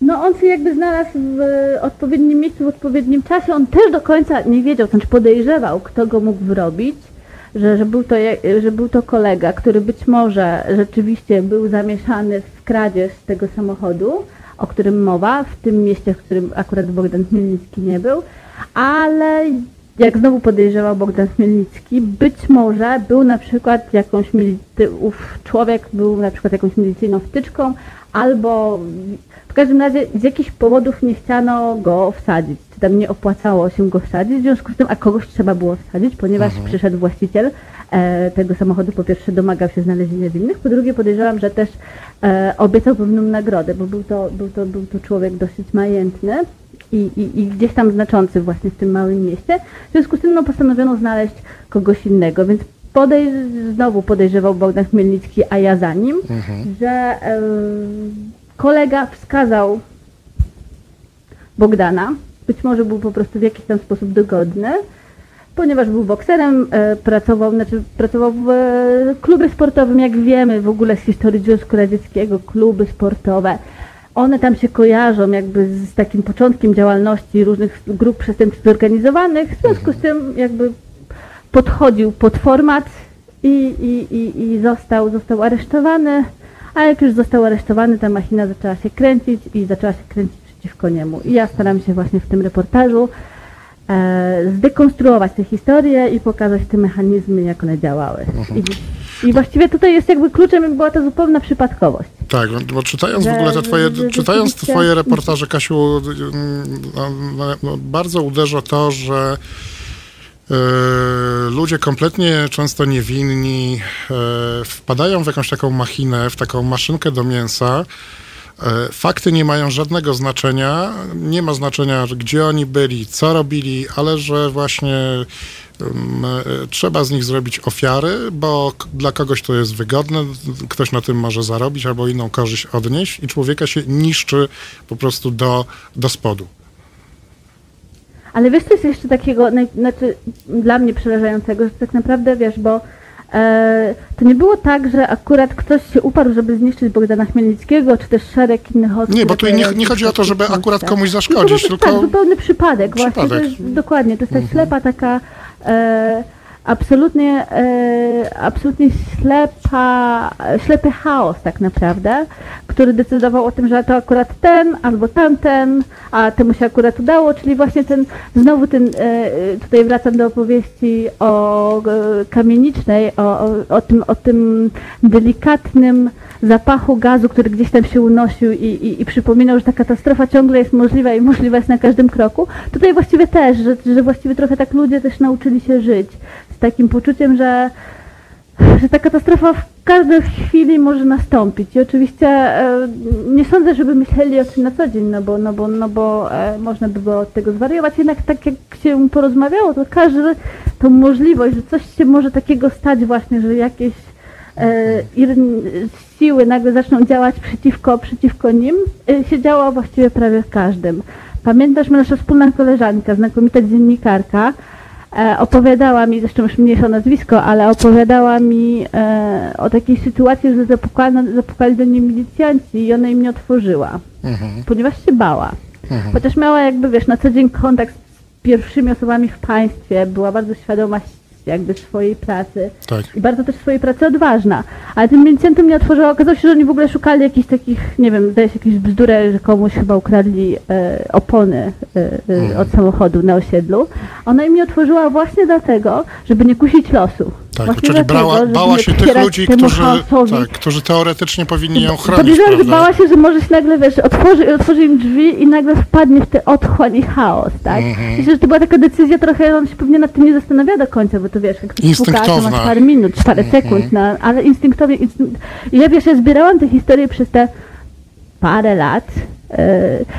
No on się jakby znalazł w odpowiednim miejscu, w odpowiednim czasie. On też do końca nie wiedział, znaczy podejrzewał, kto go mógł wyrobić, że, że, był to, że był to kolega, który być może rzeczywiście był zamieszany w kradzież tego samochodu, o którym mowa, w tym mieście, w którym akurat Bogdan Chmielnicki nie był, ale jak znowu podejrzewał Bogdan Chmielnicki, być może był na przykład jakąś ów człowiek był na przykład jakąś milicyjną wtyczką, albo w każdym razie z jakichś powodów nie chciano go wsadzić, tam nie opłacało się go wsadzić, w związku z tym, a kogoś trzeba było wsadzić, ponieważ przyszedł właściciel e, tego samochodu, po pierwsze domagał się znalezienia winnych, po drugie podejrzewam, że też e, obiecał pewną nagrodę, bo był to, był to, był to człowiek dosyć majętny i, i, i gdzieś tam znaczący właśnie w tym małym mieście. W związku z tym no, postanowiono znaleźć kogoś innego, więc podej znowu podejrzewał Bogdan Chmielnicki, a ja za nim, że e, kolega wskazał Bogdana, być może był po prostu w jakiś tam sposób dogodny, ponieważ był bokserem, e, pracował, znaczy pracował w e, klubie sportowym, jak wiemy w ogóle z historii Związku Radzieckiego, kluby sportowe. One tam się kojarzą jakby z takim początkiem działalności różnych grup przestępczych zorganizowanych, w związku z tym jakby podchodził pod format i, i, i, i został, został aresztowany, a jak już został aresztowany, ta machina zaczęła się kręcić i zaczęła się kręcić przeciwko niemu. I ja staram się właśnie w tym reportażu e, zdekonstruować tę historię i pokazać te mechanizmy, jak one działały. I, I właściwie tutaj jest jakby kluczem, była to zupełna przypadkowość. Tak, bo czytając w ogóle te twoje, że czytając twoje reportaże, Kasiu, mm, no, no, no, bardzo uderza to, że e, ludzie kompletnie często niewinni e, wpadają w jakąś taką machinę, w taką maszynkę do mięsa. E, Fakty nie mają żadnego znaczenia, nie ma znaczenia, gdzie oni byli, co robili, ale że właśnie e, trzeba z nich zrobić ofiary, bo dla kogoś to jest wygodne, ktoś na tym może zarobić albo inną korzyść odnieść i człowieka się niszczy po prostu do, do spodu. Ale wiesz, co jest jeszcze takiego, znaczy dla mnie przerażającego, że tak naprawdę, wiesz, bo to nie było tak, że akurat ktoś się uparł, żeby zniszczyć Bogdana Chmielnickiego, czy też szereg innych osób. Nie, bo tu nie- nie chodzi o to, żeby akurat komuś No zaszkodzić, był tylko- Tak, zupełny przypadek, właśnie. To Przypadek. jest, dokładnie, to jest ta ślepa taka... E, Absolutnie, e, absolutnie ślepa, ślepy chaos tak naprawdę, który decydował o tym, że to akurat ten albo tamten, a temu się akurat udało, czyli właśnie ten, znowu ten, e, tutaj wracam do opowieści o e, kamienicznej, o, o, o, tym, o tym delikatnym zapachu gazu, który gdzieś tam się unosił i, i, i przypominał, że ta katastrofa ciągle jest możliwa i możliwa jest na każdym kroku. Tutaj właściwie też, że, że właściwie trochę tak ludzie też nauczyli się żyć z takim poczuciem, że że ta katastrofa w każdej chwili może nastąpić. I oczywiście e, nie sądzę, żeby myśleli o tym na co dzień, no bo, no bo, no bo e, można by było od tego zwariować. Jednak tak jak się porozmawiało, to każdy tą możliwość, że coś się może takiego stać właśnie, że jakieś e, siły nagle zaczną działać przeciwko, przeciwko nim, się działo właściwie prawie w każdym. Pamiętasz, nasza wspólna koleżanka, znakomita dziennikarka, opowiadała mi, zresztą już mniejsze nazwisko, ale opowiadała mi e, o takiej sytuacji, że zapukano, zapukali do niej milicjanci i ona im nie otworzyła, ponieważ się bała. Chociaż miała jakby, wiesz, na co dzień kontakt z pierwszymi osobami w państwie, była bardzo świadoma jakby swojej pracy Tak. i bardzo też swojej pracy odważna. Ale tym milicjantom nie otworzyła, okazało się, że oni w ogóle szukali jakichś takich, nie wiem, zdaje się jakieś bzdury, że komuś chyba ukradli e, opony e, e, od samochodu na osiedlu. Ona im nie otworzyła właśnie dlatego, żeby nie kusić losu. Tak, właśnie czyli dlatego, brała, bała się tych ludzi, którzy, tak, którzy teoretycznie powinni ją chronić, Podejrzewam, że bała się, że może się nagle, wiesz, otworzy, otworzy im drzwi i nagle wpadnie w te otchłań i chaos, tak? Mhm. Myślę, że to była taka decyzja trochę, on się pewnie nad tym nie zastanawia do końca, bo to wiesz, jak puka, to masz parę minut, parę Mhm. sekund, no, ale instynktownie, instynkt... I ja wiesz, ja zbierałam te historie przez te parę lat,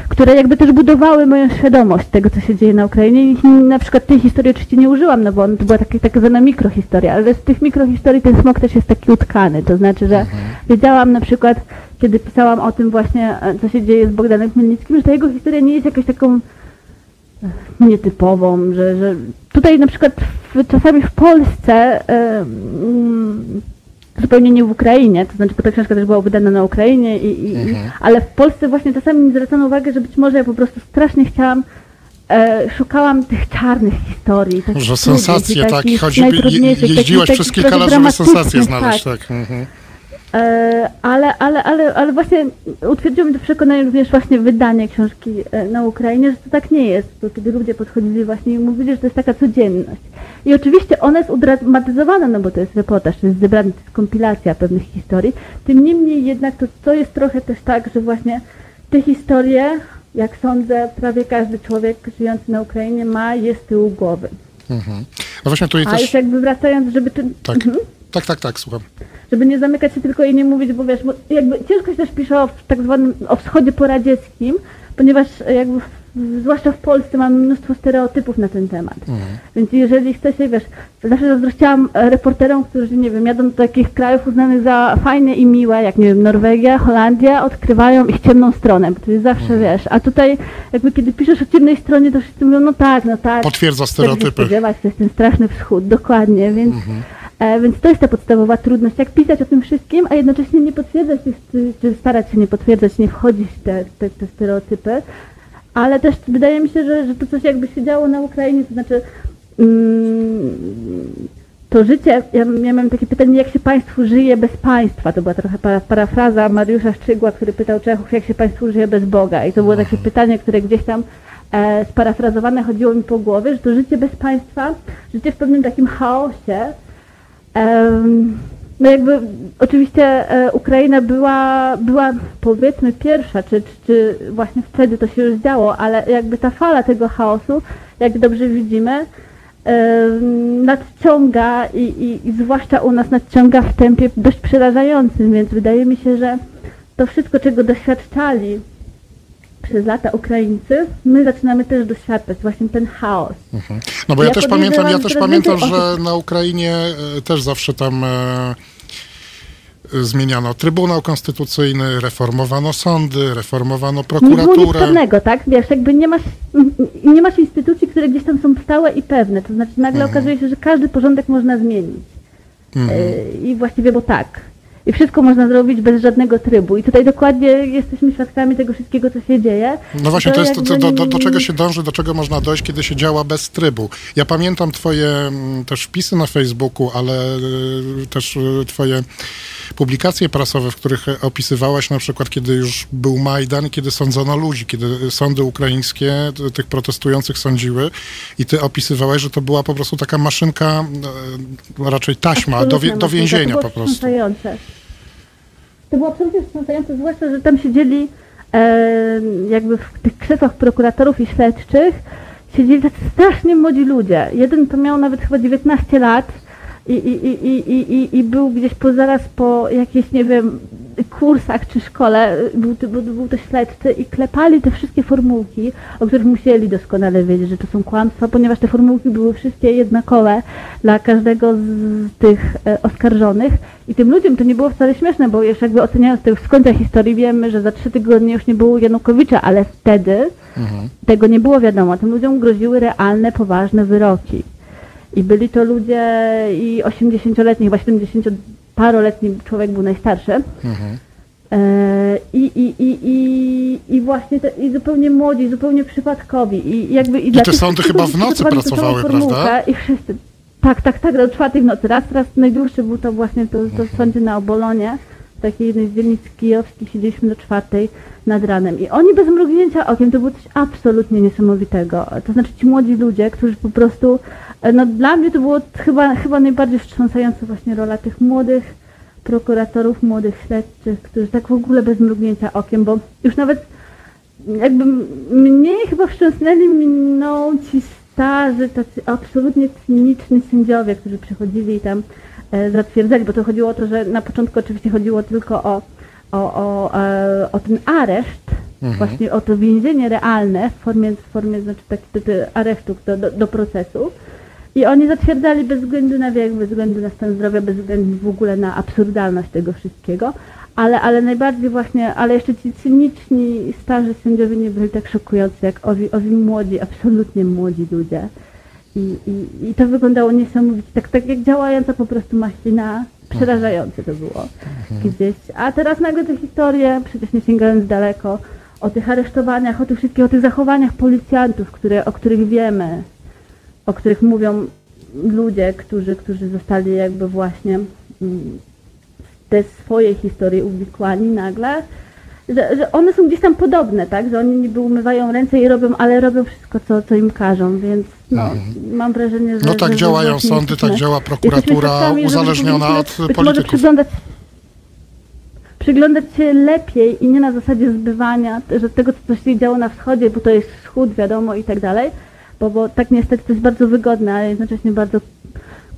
które jakby też budowały moją świadomość tego, co się dzieje na Ukrainie. I na przykład tej historii oczywiście nie użyłam, no bo on, to była taka, taka zwana mikrohistoria, ale z tych mikrohistorii ten smok też jest taki utkany. To znaczy, że wiedziałam na przykład, kiedy pisałam o tym właśnie, e, co się dzieje z Bogdanem Chmielnickim, że ta jego historia nie jest jakaś taką e, nietypową, że, że tutaj na przykład w, czasami w Polsce e, mm, zupełnie nie w Ukrainie, to znaczy, bo ta książka też była wydana na Ukrainie, i, i, i, ale w Polsce właśnie czasami mi zwracano uwagę, że być może ja po prostu strasznie chciałam, e, szukałam tych czarnych historii. takich Że sensacje, tak, takich chodzi, je, jeździłaś takich- przez kilka lat, żeby sensacje znaleźć, tak. tak. Mhm. E, ale, ale, ale, ale właśnie utwierdziło mnie to przekonanie również właśnie wydanie książki e, na Ukrainie, że to tak nie jest, bo kiedy ludzie podchodzili właśnie i mówili, że to jest taka codzienność. I oczywiście ona jest udramatyzowana, no bo to jest reportaż, to jest zebrany, to jest kompilacja pewnych historii. Tym niemniej jednak to, to jest trochę też tak, że właśnie te historie, jak sądzę, prawie każdy człowiek żyjący na Ukrainie ma, jest z tyłu głowy. Mhm. No właśnie tutaj A też... już jakby wracając, żeby... Tak, Mhm tak, tak, tak, słucham. żeby nie zamykać się tylko i nie mówić, bo wiesz, bo jakby ciężko się też pisze o w tak zwanym o wschodzie poradzieckim, ponieważ jakby zwłaszcza w Polsce mamy mnóstwo stereotypów na ten temat. Więc jeżeli chce się, wiesz, zawsze zazdrościłam e, reporterom, którzy, nie wiem, jadą do takich krajów uznanych za fajne i miłe, jak, nie wiem, Norwegia, Holandia, odkrywają ich ciemną stronę, bo to jest zawsze, wiesz, a tutaj jakby kiedy piszesz o ciemnej stronie, to wszyscy mówią, no tak, no tak. Potwierdza się stereotypy. spodziewać, to jest ten straszny wschód, dokładnie, więc, e, więc to jest ta podstawowa trudność, jak pisać o tym wszystkim, a jednocześnie nie potwierdzać, czy starać się nie potwierdzać, nie wchodzić w te, te, te stereotypy, ale też wydaje mi się, że, że to coś jakby się działo na Ukrainie, to znaczy mm, to życie, ja, ja takie pytanie, jak się Państwu żyje bez państwa? To była trochę para, parafraza Mariusza Szczygła, który pytał Czechów, jak się Państwu żyje bez Boga? I to było takie pytanie, które gdzieś tam e, sparafrazowane chodziło mi po głowie, że to życie bez państwa, życie w pewnym takim chaosie. No jakby oczywiście e, Ukraina była, była powiedzmy pierwsza, czy, czy, właśnie wtedy to się już działo, ale jakby ta fala tego chaosu, jak dobrze widzimy, nadciąga i, i, i zwłaszcza u nas nadciąga w tempie dość przerażającym, więc wydaje mi się, że to wszystko, czego doświadczali przez lata Ukraińcy, my zaczynamy też doświadczać właśnie ten chaos. No bo ja, Ja też pamiętam, ja też pamiętam, że na Ukrainie e, też zawsze tam e, e, zmieniano Trybunał Konstytucyjny, reformowano sądy, reformowano Nie było prokuraturę. pewnego, tak? Wiesz, jakby nie masz, nie masz instytucji, które gdzieś tam są stałe i pewne. To znaczy nagle Mhm. okazuje się, że każdy porządek można zmienić. Yy, I właściwie, bo tak. I wszystko można zrobić bez żadnego trybu. I tutaj dokładnie jesteśmy świadkami tego wszystkiego, co się dzieje. No właśnie, to jest to, to, do, do, do czego się dąży, do czego można dojść, kiedy się działa bez trybu. Ja pamiętam twoje mm, też wpisy na Facebooku, ale y, też y, twoje publikacje prasowe, w których opisywałaś na przykład, kiedy już był Majdan, kiedy sądzono ludzi, kiedy sądy ukraińskie tych protestujących sądziły i ty opisywałaś, że to była po prostu taka maszynka, e, raczej taśma do, wie, do więzienia to po prostu. To było absolutnie wstrząsające, zwłaszcza, że tam siedzieli e, jakby w tych krzesłach prokuratorów i śledczych siedzieli tacy strasznie młodzi ludzie. Jeden to miał nawet chyba 19 lat i, i, i, i, i, był gdzieś po zaraz po jakichś, nie wiem, kursach czy szkole, był, był, był to śledczy i klepali te wszystkie formułki, o których musieli doskonale wiedzieć, że to są kłamstwa, ponieważ te formułki były wszystkie jednakowe dla każdego z tych e, oskarżonych i tym ludziom to nie było wcale śmieszne, bo już jakby oceniając to już z końca historii wiemy, że za trzy tygodnie już nie było Janukowicza, ale wtedy tego nie było wiadomo. Tym ludziom groziły realne, wyroki. I byli to ludzie i 80-letni, chyba 70-paroletni człowiek był najstarszy. E, I, i, i, i, I właśnie te, i zupełnie młodzi, zupełnie przypadkowi. I, jakby, i dla te tych sądy chyba w nocy pracowały, prawda? I wszyscy. Tak, tak, tak, do czwartej w nocy. Raz, raz najdłuższy był to właśnie to, to w sądzie na Obolonie. W takiej jednej z dzielnic kijowskich siedzieliśmy do czwartej nad ranem. I oni bez mrugnięcia okiem, to było coś absolutnie niesamowitego. To znaczy ci młodzi ludzie, którzy po prostu, no dla mnie to było chyba, chyba najbardziej wstrząsająca właśnie rola tych młodych prokuratorów, młodych śledczych, którzy tak w ogóle bez mrugnięcia okiem, bo już nawet jakby mnie chyba wstrząsnęli mną ci starzy, tacy absolutnie cyniczni sędziowie, którzy przychodzili i tam e, zatwierdzali, bo to chodziło o to, że na początku oczywiście chodziło tylko o, o, o, e, o ten areszt, właśnie o to więzienie realne w formie, w formie znaczy taki aresztu do, do, do procesu. I oni zatwierdzali bez względu na wiek, bez względu na stan zdrowia, bez względu w ogóle na absurdalność tego wszystkiego. Ale, ale najbardziej właśnie, ale jeszcze ci cyniczni, starzy sędziowie nie byli tak szokujący jak owi, owi młodzi, absolutnie młodzi ludzie. I, i, I to wyglądało niesamowicie, tak, tak jak działająca po prostu maślina, przerażające to było gdzieś. A teraz nagle te historie, przecież nie sięgając daleko, o tych aresztowaniach, o tych wszystkich, o tych zachowaniach policjantów, które, o których wiemy, o których mówią ludzie, którzy, którzy zostali jakby właśnie mm, w te swoje historie uwikłani nagle, że, że one są gdzieś tam podobne, tak? Że oni niby umywają ręce i robią, ale robią wszystko, co, co im każą, więc no, mam wrażenie, że... No tak że, działają sądy, tak działa prokuratura uzależniona od być może polityków. przyglądać przyglądać się lepiej i nie na zasadzie zbywania, że tego, co się działo na wschodzie, bo to jest wschód, wiadomo, i tak dalej, bo, bo tak niestety to jest bardzo wygodne, ale jednocześnie bardzo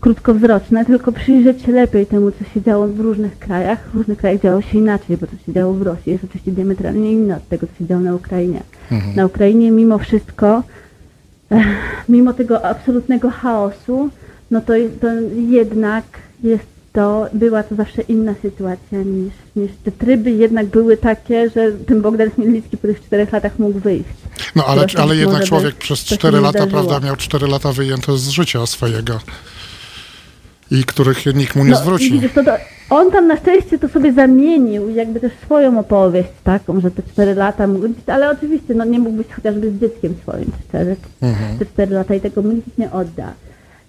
krótkowzroczne, tylko przyjrzeć się lepiej temu, co się działo w różnych krajach. W różnych krajach działo się inaczej, bo to się działo w Rosji jest oczywiście diametralnie inne od tego, co się działo na Ukrainie. Na Ukrainie mimo wszystko, mimo tego absolutnego chaosu, no to, to jednak jest to, była to zawsze inna sytuacja niż, niż te tryby jednak były takie, że ten Bogdan Chmielnicki po tych czterech latach mógł wyjść. No ale, Zresztą ale jednak człowiek by przez 4 nie lata, prawda, miał 4 lata wyjęte z życia swojego. I których nikt mu nie No, zwróci. Widzisz, to, to, on tam na szczęście to sobie zamienił jakby też swoją opowieść taką, że te cztery lata mógł być, ale oczywiście no, nie mógł być chociażby z dzieckiem swoim cztery, Mhm. te cztery lata i tego mu nikt nie odda.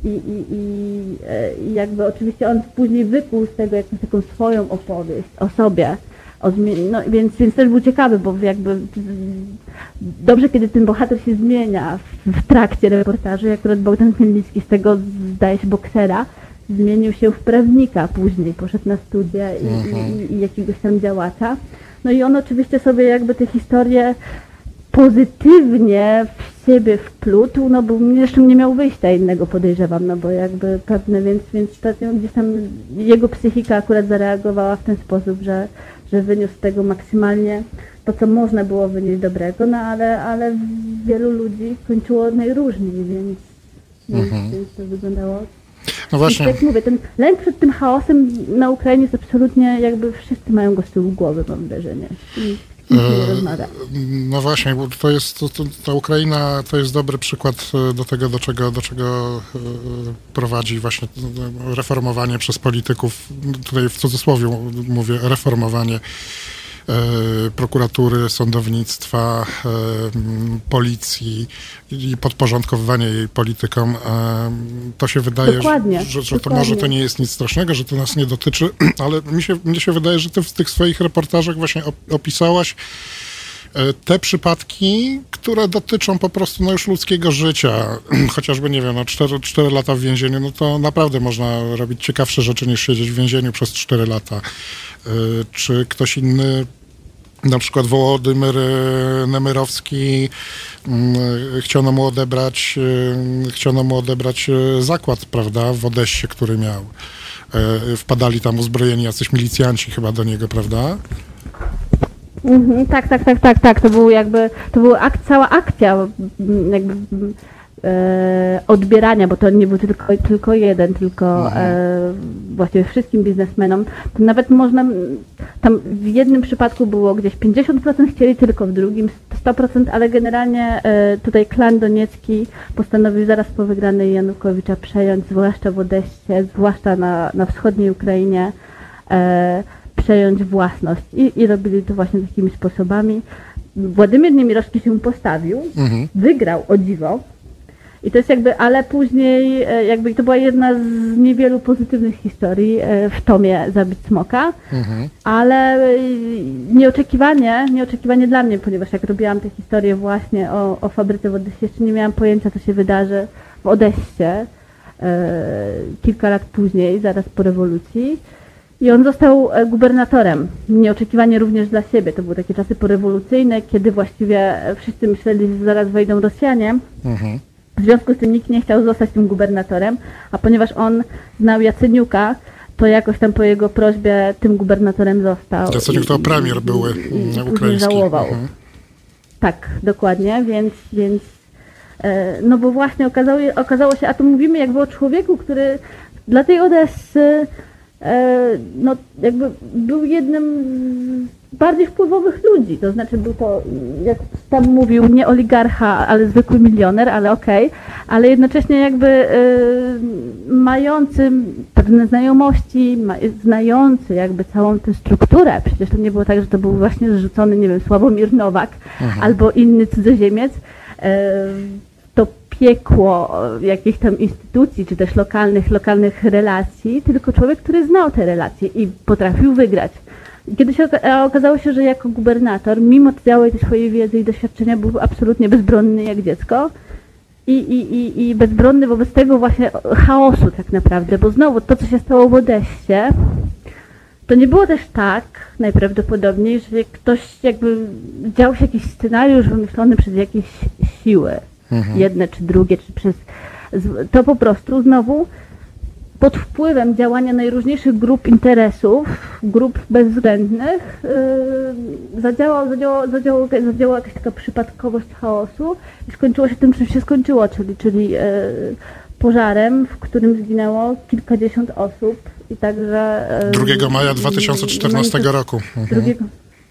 I, i, i, e, jakby oczywiście on później wykuł z tego jakąś taką swoją opowieść o sobie. O no, więc, więc też był ciekawy, bo jakby dobrze, kiedy ten bohater się zmienia w, w trakcie reportażu, jak akurat Bogdan Chmielnicki z tego zdaje się boksera, zmienił się w prawnika później, poszedł na studia i, i, i jakiegoś tam działacza. No i on oczywiście sobie jakby te historie pozytywnie w siebie wplótł, no bo zresztą nie miał wyjścia innego podejrzewam, no bo jakby pewne, więc, więc pewnie gdzieś tam jego psychika akurat zareagowała w ten sposób, że, że wyniósł z tego maksymalnie to, co można było wynieść dobrego, no ale, ale wielu ludzi kończyło najróżniej, więc, więc, więc to wyglądało No właśnie, tak jak mówię, ten lęk przed tym chaosem na Ukrainie jest absolutnie jakby wszyscy mają go z tyłu głowy, mam wrażenie. I. no właśnie, bo to jest, to, to, ta Ukraina to jest dobry przykład e, do tego, do czego, do czego e, prowadzi właśnie e, reformowanie przez polityków, tutaj w cudzysłowie mówię, reformowanie prokuratury, sądownictwa, e, policji i podporządkowywanie jej politykom. E, To się wydaje, Dokładnie, że, że to dokładnie. może to nie jest nic strasznego, że to nas nie dotyczy, ale mi się, mnie się wydaje, że ty w tych swoich reportażach właśnie op- opisałaś e, te przypadki, które dotyczą po prostu no już ludzkiego życia. Chociażby, nie wiem, no 4, 4 lata w więzieniu, no to naprawdę można robić ciekawsze rzeczy niż siedzieć w więzieniu przez 4 lata. E, Czy ktoś inny na przykład Wołodymyr e, Nemyrowski, mm, e, chciano mu odebrać, e, chciano mu odebrać e, zakład, prawda, w Odessie, który miał. E, Wpadali tam uzbrojeni jacyś milicjanci chyba do niego, prawda? Mhm, tak, tak, tak, tak, tak. To był jakby, to była ak- cała akcja jakby e, odbierania, bo to nie był tylko, tylko jeden, tylko e, właściwie wszystkim biznesmenom. To nawet można, tam w jednym przypadku było gdzieś 50% chcieli, tylko w drugim 100%, ale generalnie e, tutaj klan doniecki postanowił zaraz po wygranej Janukowicza przejąć, zwłaszcza w Odessie, zwłaszcza na, na wschodniej Ukrainie, e, przejąć własność I, i robili to właśnie takimi sposobami. Władimir Niemirowski się postawił, Mhm. wygrał o dziwo. I to jest jakby, ale później e, jakby to była jedna z niewielu pozytywnych historii e, w tomie Zabić Smoka, Mhm. ale e, nieoczekiwanie, nieoczekiwanie dla mnie, ponieważ jak robiłam tę historię właśnie o, o fabryce w Odessie, jeszcze nie miałam pojęcia, co się wydarzy w Odessie kilka lat później, zaraz po rewolucji. I on został e, gubernatorem. Nieoczekiwanie również dla siebie. To były takie czasy porewolucyjne, kiedy właściwie e, wszyscy myśleli, że zaraz wejdą Rosjanie. Mhm. W związku z tym nikt nie chciał zostać tym gubernatorem, a ponieważ on znał Jacyniuka, to jakoś tam po jego prośbie tym gubernatorem został. Jaceniuk to premier były mm, ukraiński. żałował. Mhm. Tak, dokładnie, więc, więc e, no bo właśnie okazało, okazało się, a tu mówimy jakby o człowieku, który dla tej e, no jakby był jednym z bardziej wpływowych ludzi, to znaczy był to, jak tam mówił, nie oligarcha, ale zwykły milioner, ale okej, ale jednocześnie jakby e, mający pewne znajomości, znający jakby całą tę strukturę. Przecież to nie było tak, że to był właśnie zrzucony, nie wiem, Sławomir Nowak albo inny cudzoziemiec. E, piekło jakichś tam instytucji, czy też lokalnych, lokalnych relacji, tylko człowiek, który znał te relacje i potrafił wygrać. Kiedy się okazało się, że jako gubernator, mimo całej tej swojej wiedzy i doświadczenia, był absolutnie bezbronny jak dziecko i, i, i, i bezbronny wobec tego właśnie chaosu tak naprawdę, bo znowu to, co się stało w Odessie, to nie było też tak najprawdopodobniej, że ktoś jakby dział się jakiś scenariusz wymyślony przez jakieś siły, jedne czy drugie, czy przez... To po prostu znowu pod wpływem działania najróżniejszych grup interesów, grup bezwzględnych, yy, zadziałał, zadziałał, zadziałał, zadziałała jakaś taka przypadkowość chaosu i skończyło się tym, czym się skończyło, czyli, czyli yy, pożarem, w którym zginęło kilkadziesiąt osób i także... Yy, 2 maja 2014 roku. Mhm.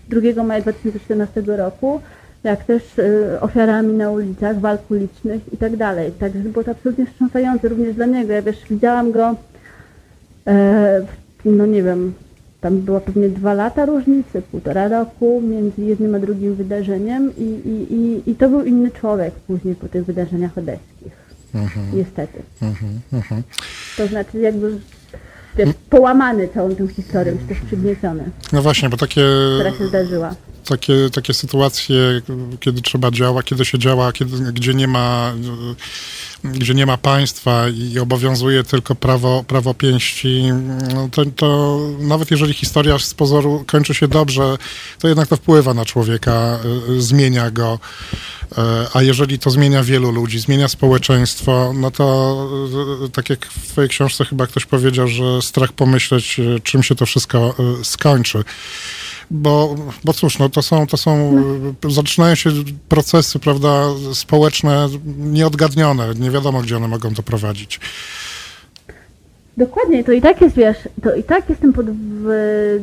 2, 2 maja 2014 roku jak też y, ofiarami na ulicach, walk ulicznych i tak dalej. Także było to absolutnie wstrząsające również dla niego. Ja wiesz, widziałam go, e, no nie wiem, tam było pewnie dwa lata różnicy, półtora roku między jednym a drugim wydarzeniem i, i, i, i to był inny człowiek później po tych wydarzeniach odeckich. Mhm. Niestety. Mhm, to znaczy jakby wiesz, połamany całą tą historią, czy też przygnieciony. No właśnie, bo takie... Która się zdarzyła takie, takie sytuacje, kiedy trzeba działa, kiedy się działa, kiedy, gdzie nie ma gdzie nie ma państwa i obowiązuje tylko prawo, prawo pięści, no to, to nawet jeżeli historia z pozoru kończy się dobrze, to jednak to wpływa na człowieka, y, zmienia go. Y, a jeżeli to zmienia wielu ludzi, zmienia społeczeństwo, no to y, tak jak w twojej książce chyba ktoś powiedział, że strach pomyśleć, czym się to wszystko skończy bo, bo cóż, no to są, to są, zaczynają się procesy, prawda, społeczne nieodgadnione, nie wiadomo, gdzie one mogą doprowadzić. Dokładnie, to i tak jest, wiesz, to i tak jestem pod w,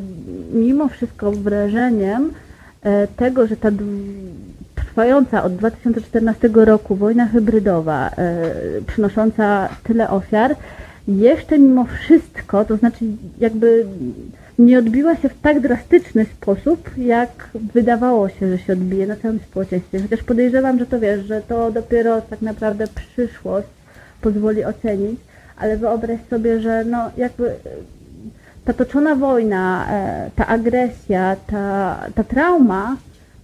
mimo wszystko wrażeniem e, tego, że ta trwająca od 2014 roku wojna hybrydowa, e, przynosząca tyle ofiar, jeszcze mimo wszystko, to znaczy jakby nie odbiła się w tak drastyczny sposób, jak wydawało się, że się odbije na całym społeczeństwie. Chociaż podejrzewam, że to wiesz, że to dopiero tak naprawdę przyszłość pozwoli ocenić, ale wyobraź sobie, że no jakby ta toczona wojna, e, ta agresja, ta, ta trauma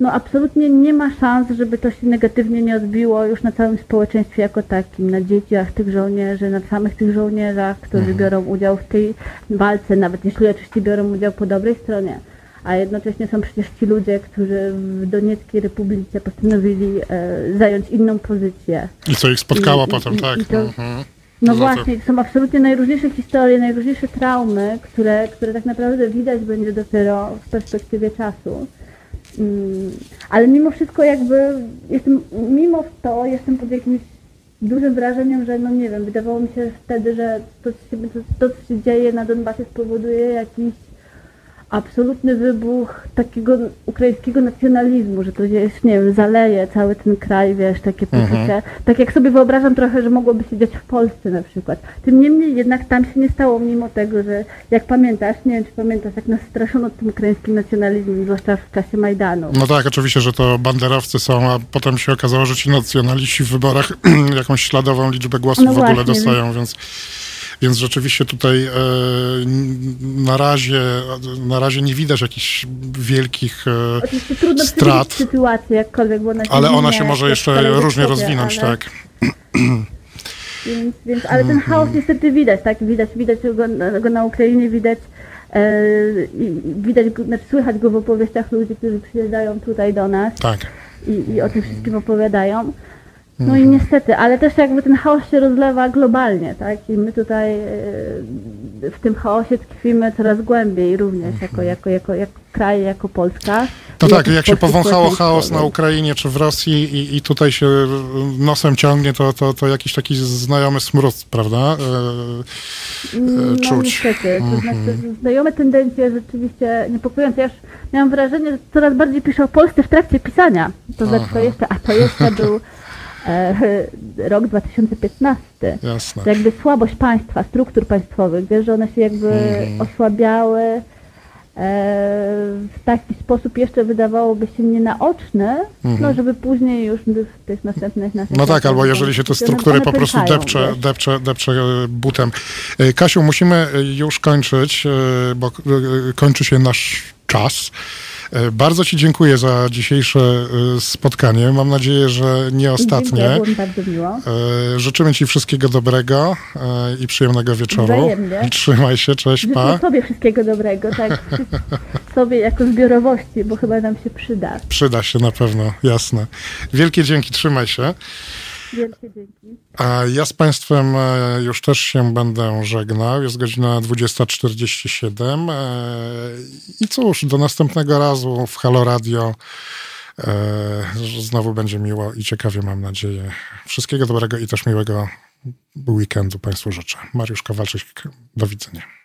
no absolutnie nie ma szans, żeby to się negatywnie nie odbiło już na całym społeczeństwie jako takim, na dzieciach tych żołnierzy, na samych tych żołnierzach, którzy mhm. biorą udział w tej walce, nawet jeśli oczywiście biorą udział po dobrej stronie. A jednocześnie są przecież ci ludzie, którzy w Donieckiej Republice postanowili e, zająć inną pozycję. I co ich spotkało I, potem, i, tak? I to, mhm. No, no właśnie, są absolutnie najróżniejsze historie, najróżniejsze traumy, które, które tak naprawdę widać będzie dopiero w perspektywie czasu. Mm, ale mimo wszystko jakby jestem, mimo to jestem pod jakimś dużym wrażeniem, że no nie wiem, wydawało mi się wtedy, że to, to, to co się dzieje na Donbasie spowoduje jakiś absolutny wybuch takiego ukraińskiego nacjonalizmu, że to jest, nie wiem, zaleje cały ten kraj, wiesz, takie mhm. poczucie. Tak jak sobie wyobrażam trochę, że mogłoby się dziać w Polsce na przykład. Tym niemniej jednak tam się nie stało, mimo tego, że jak pamiętasz, nie wiem czy pamiętasz, jak nas straszono tym ukraińskim nacjonalizmem, zwłaszcza w czasie Majdanu. No tak, oczywiście, że to banderowcy są, a potem się okazało, że ci nacjonaliści w wyborach jakąś śladową liczbę głosów no w ogóle właśnie, dostają, więc... Więc rzeczywiście tutaj e, na razie, na razie nie widać jakichś wielkich e, Oczywiście trudno strat. sytuację, jakkolwiek, bo ona Ale ona się może jeszcze różnie rozwinąć, ale... tak. Więc, więc, ale ten chaos niestety widać, tak? Widać, widać go, go na Ukrainie, widać e, widać, znaczy słychać go w opowieściach ludzi, którzy przyjeżdżają tutaj do nas tak. i, i o tym wszystkim opowiadają. No i niestety, ale też jakby ten chaos się rozlewa globalnie, tak? I my tutaj e, w tym chaosie tkwimy coraz głębiej również, jako, mhm. jako, jako, jako kraj, jako Polska. No tak, jak się powąchało chaos na Ukrainie czy w Rosji i, i tutaj się nosem ciągnie, to, to, to jakiś taki znajomy smród, prawda? E, e, no, czuć. No niestety, to znaczy mhm. znajome tendencje rzeczywiście niepokojące. Ja już miałam wrażenie, że coraz bardziej piszę o Polsce w trakcie pisania. To znaczy to jeszcze, a to jeszcze był rok 2015. Jasne. To jakby słabość państwa, struktur państwowych, wiesz, że one się jakby mm. osłabiały e, w taki sposób jeszcze wydawałoby się nienaoczny, mm. no mhm. żeby później już w tych następnych naszych No tak, albo jeżeli się te struktury po prostu depcze, depcze, depcze e, butem. Kasiu, musimy już kończyć, bo kończy się nasz czas. E, bardzo Ci dziękuję za dzisiejsze e, spotkanie. Mam nadzieję, że nie ostatnie. Dziękuję, bardzo miło. E, życzymy Ci wszystkiego dobrego i przyjemnego wieczoru. Wzajemnie. Trzymaj się, cześć, Życzę pa. sobie wszystkiego dobrego, tak. sobie jako zbiorowości, bo chyba nam się przyda. Przyda się na pewno, jasne. Wielkie dzięki, trzymaj się. Wielkie dzięki. A ja z Państwem e, już też się będę żegnał. Jest godzina 20.47. E, I cóż, do następnego razu w Halo Radio. E, Znowu będzie miło i ciekawie, mam nadzieję. Wszystkiego dobrego i też miłego weekendu Państwu życzę. Mariusz Kowalczyk, do widzenia.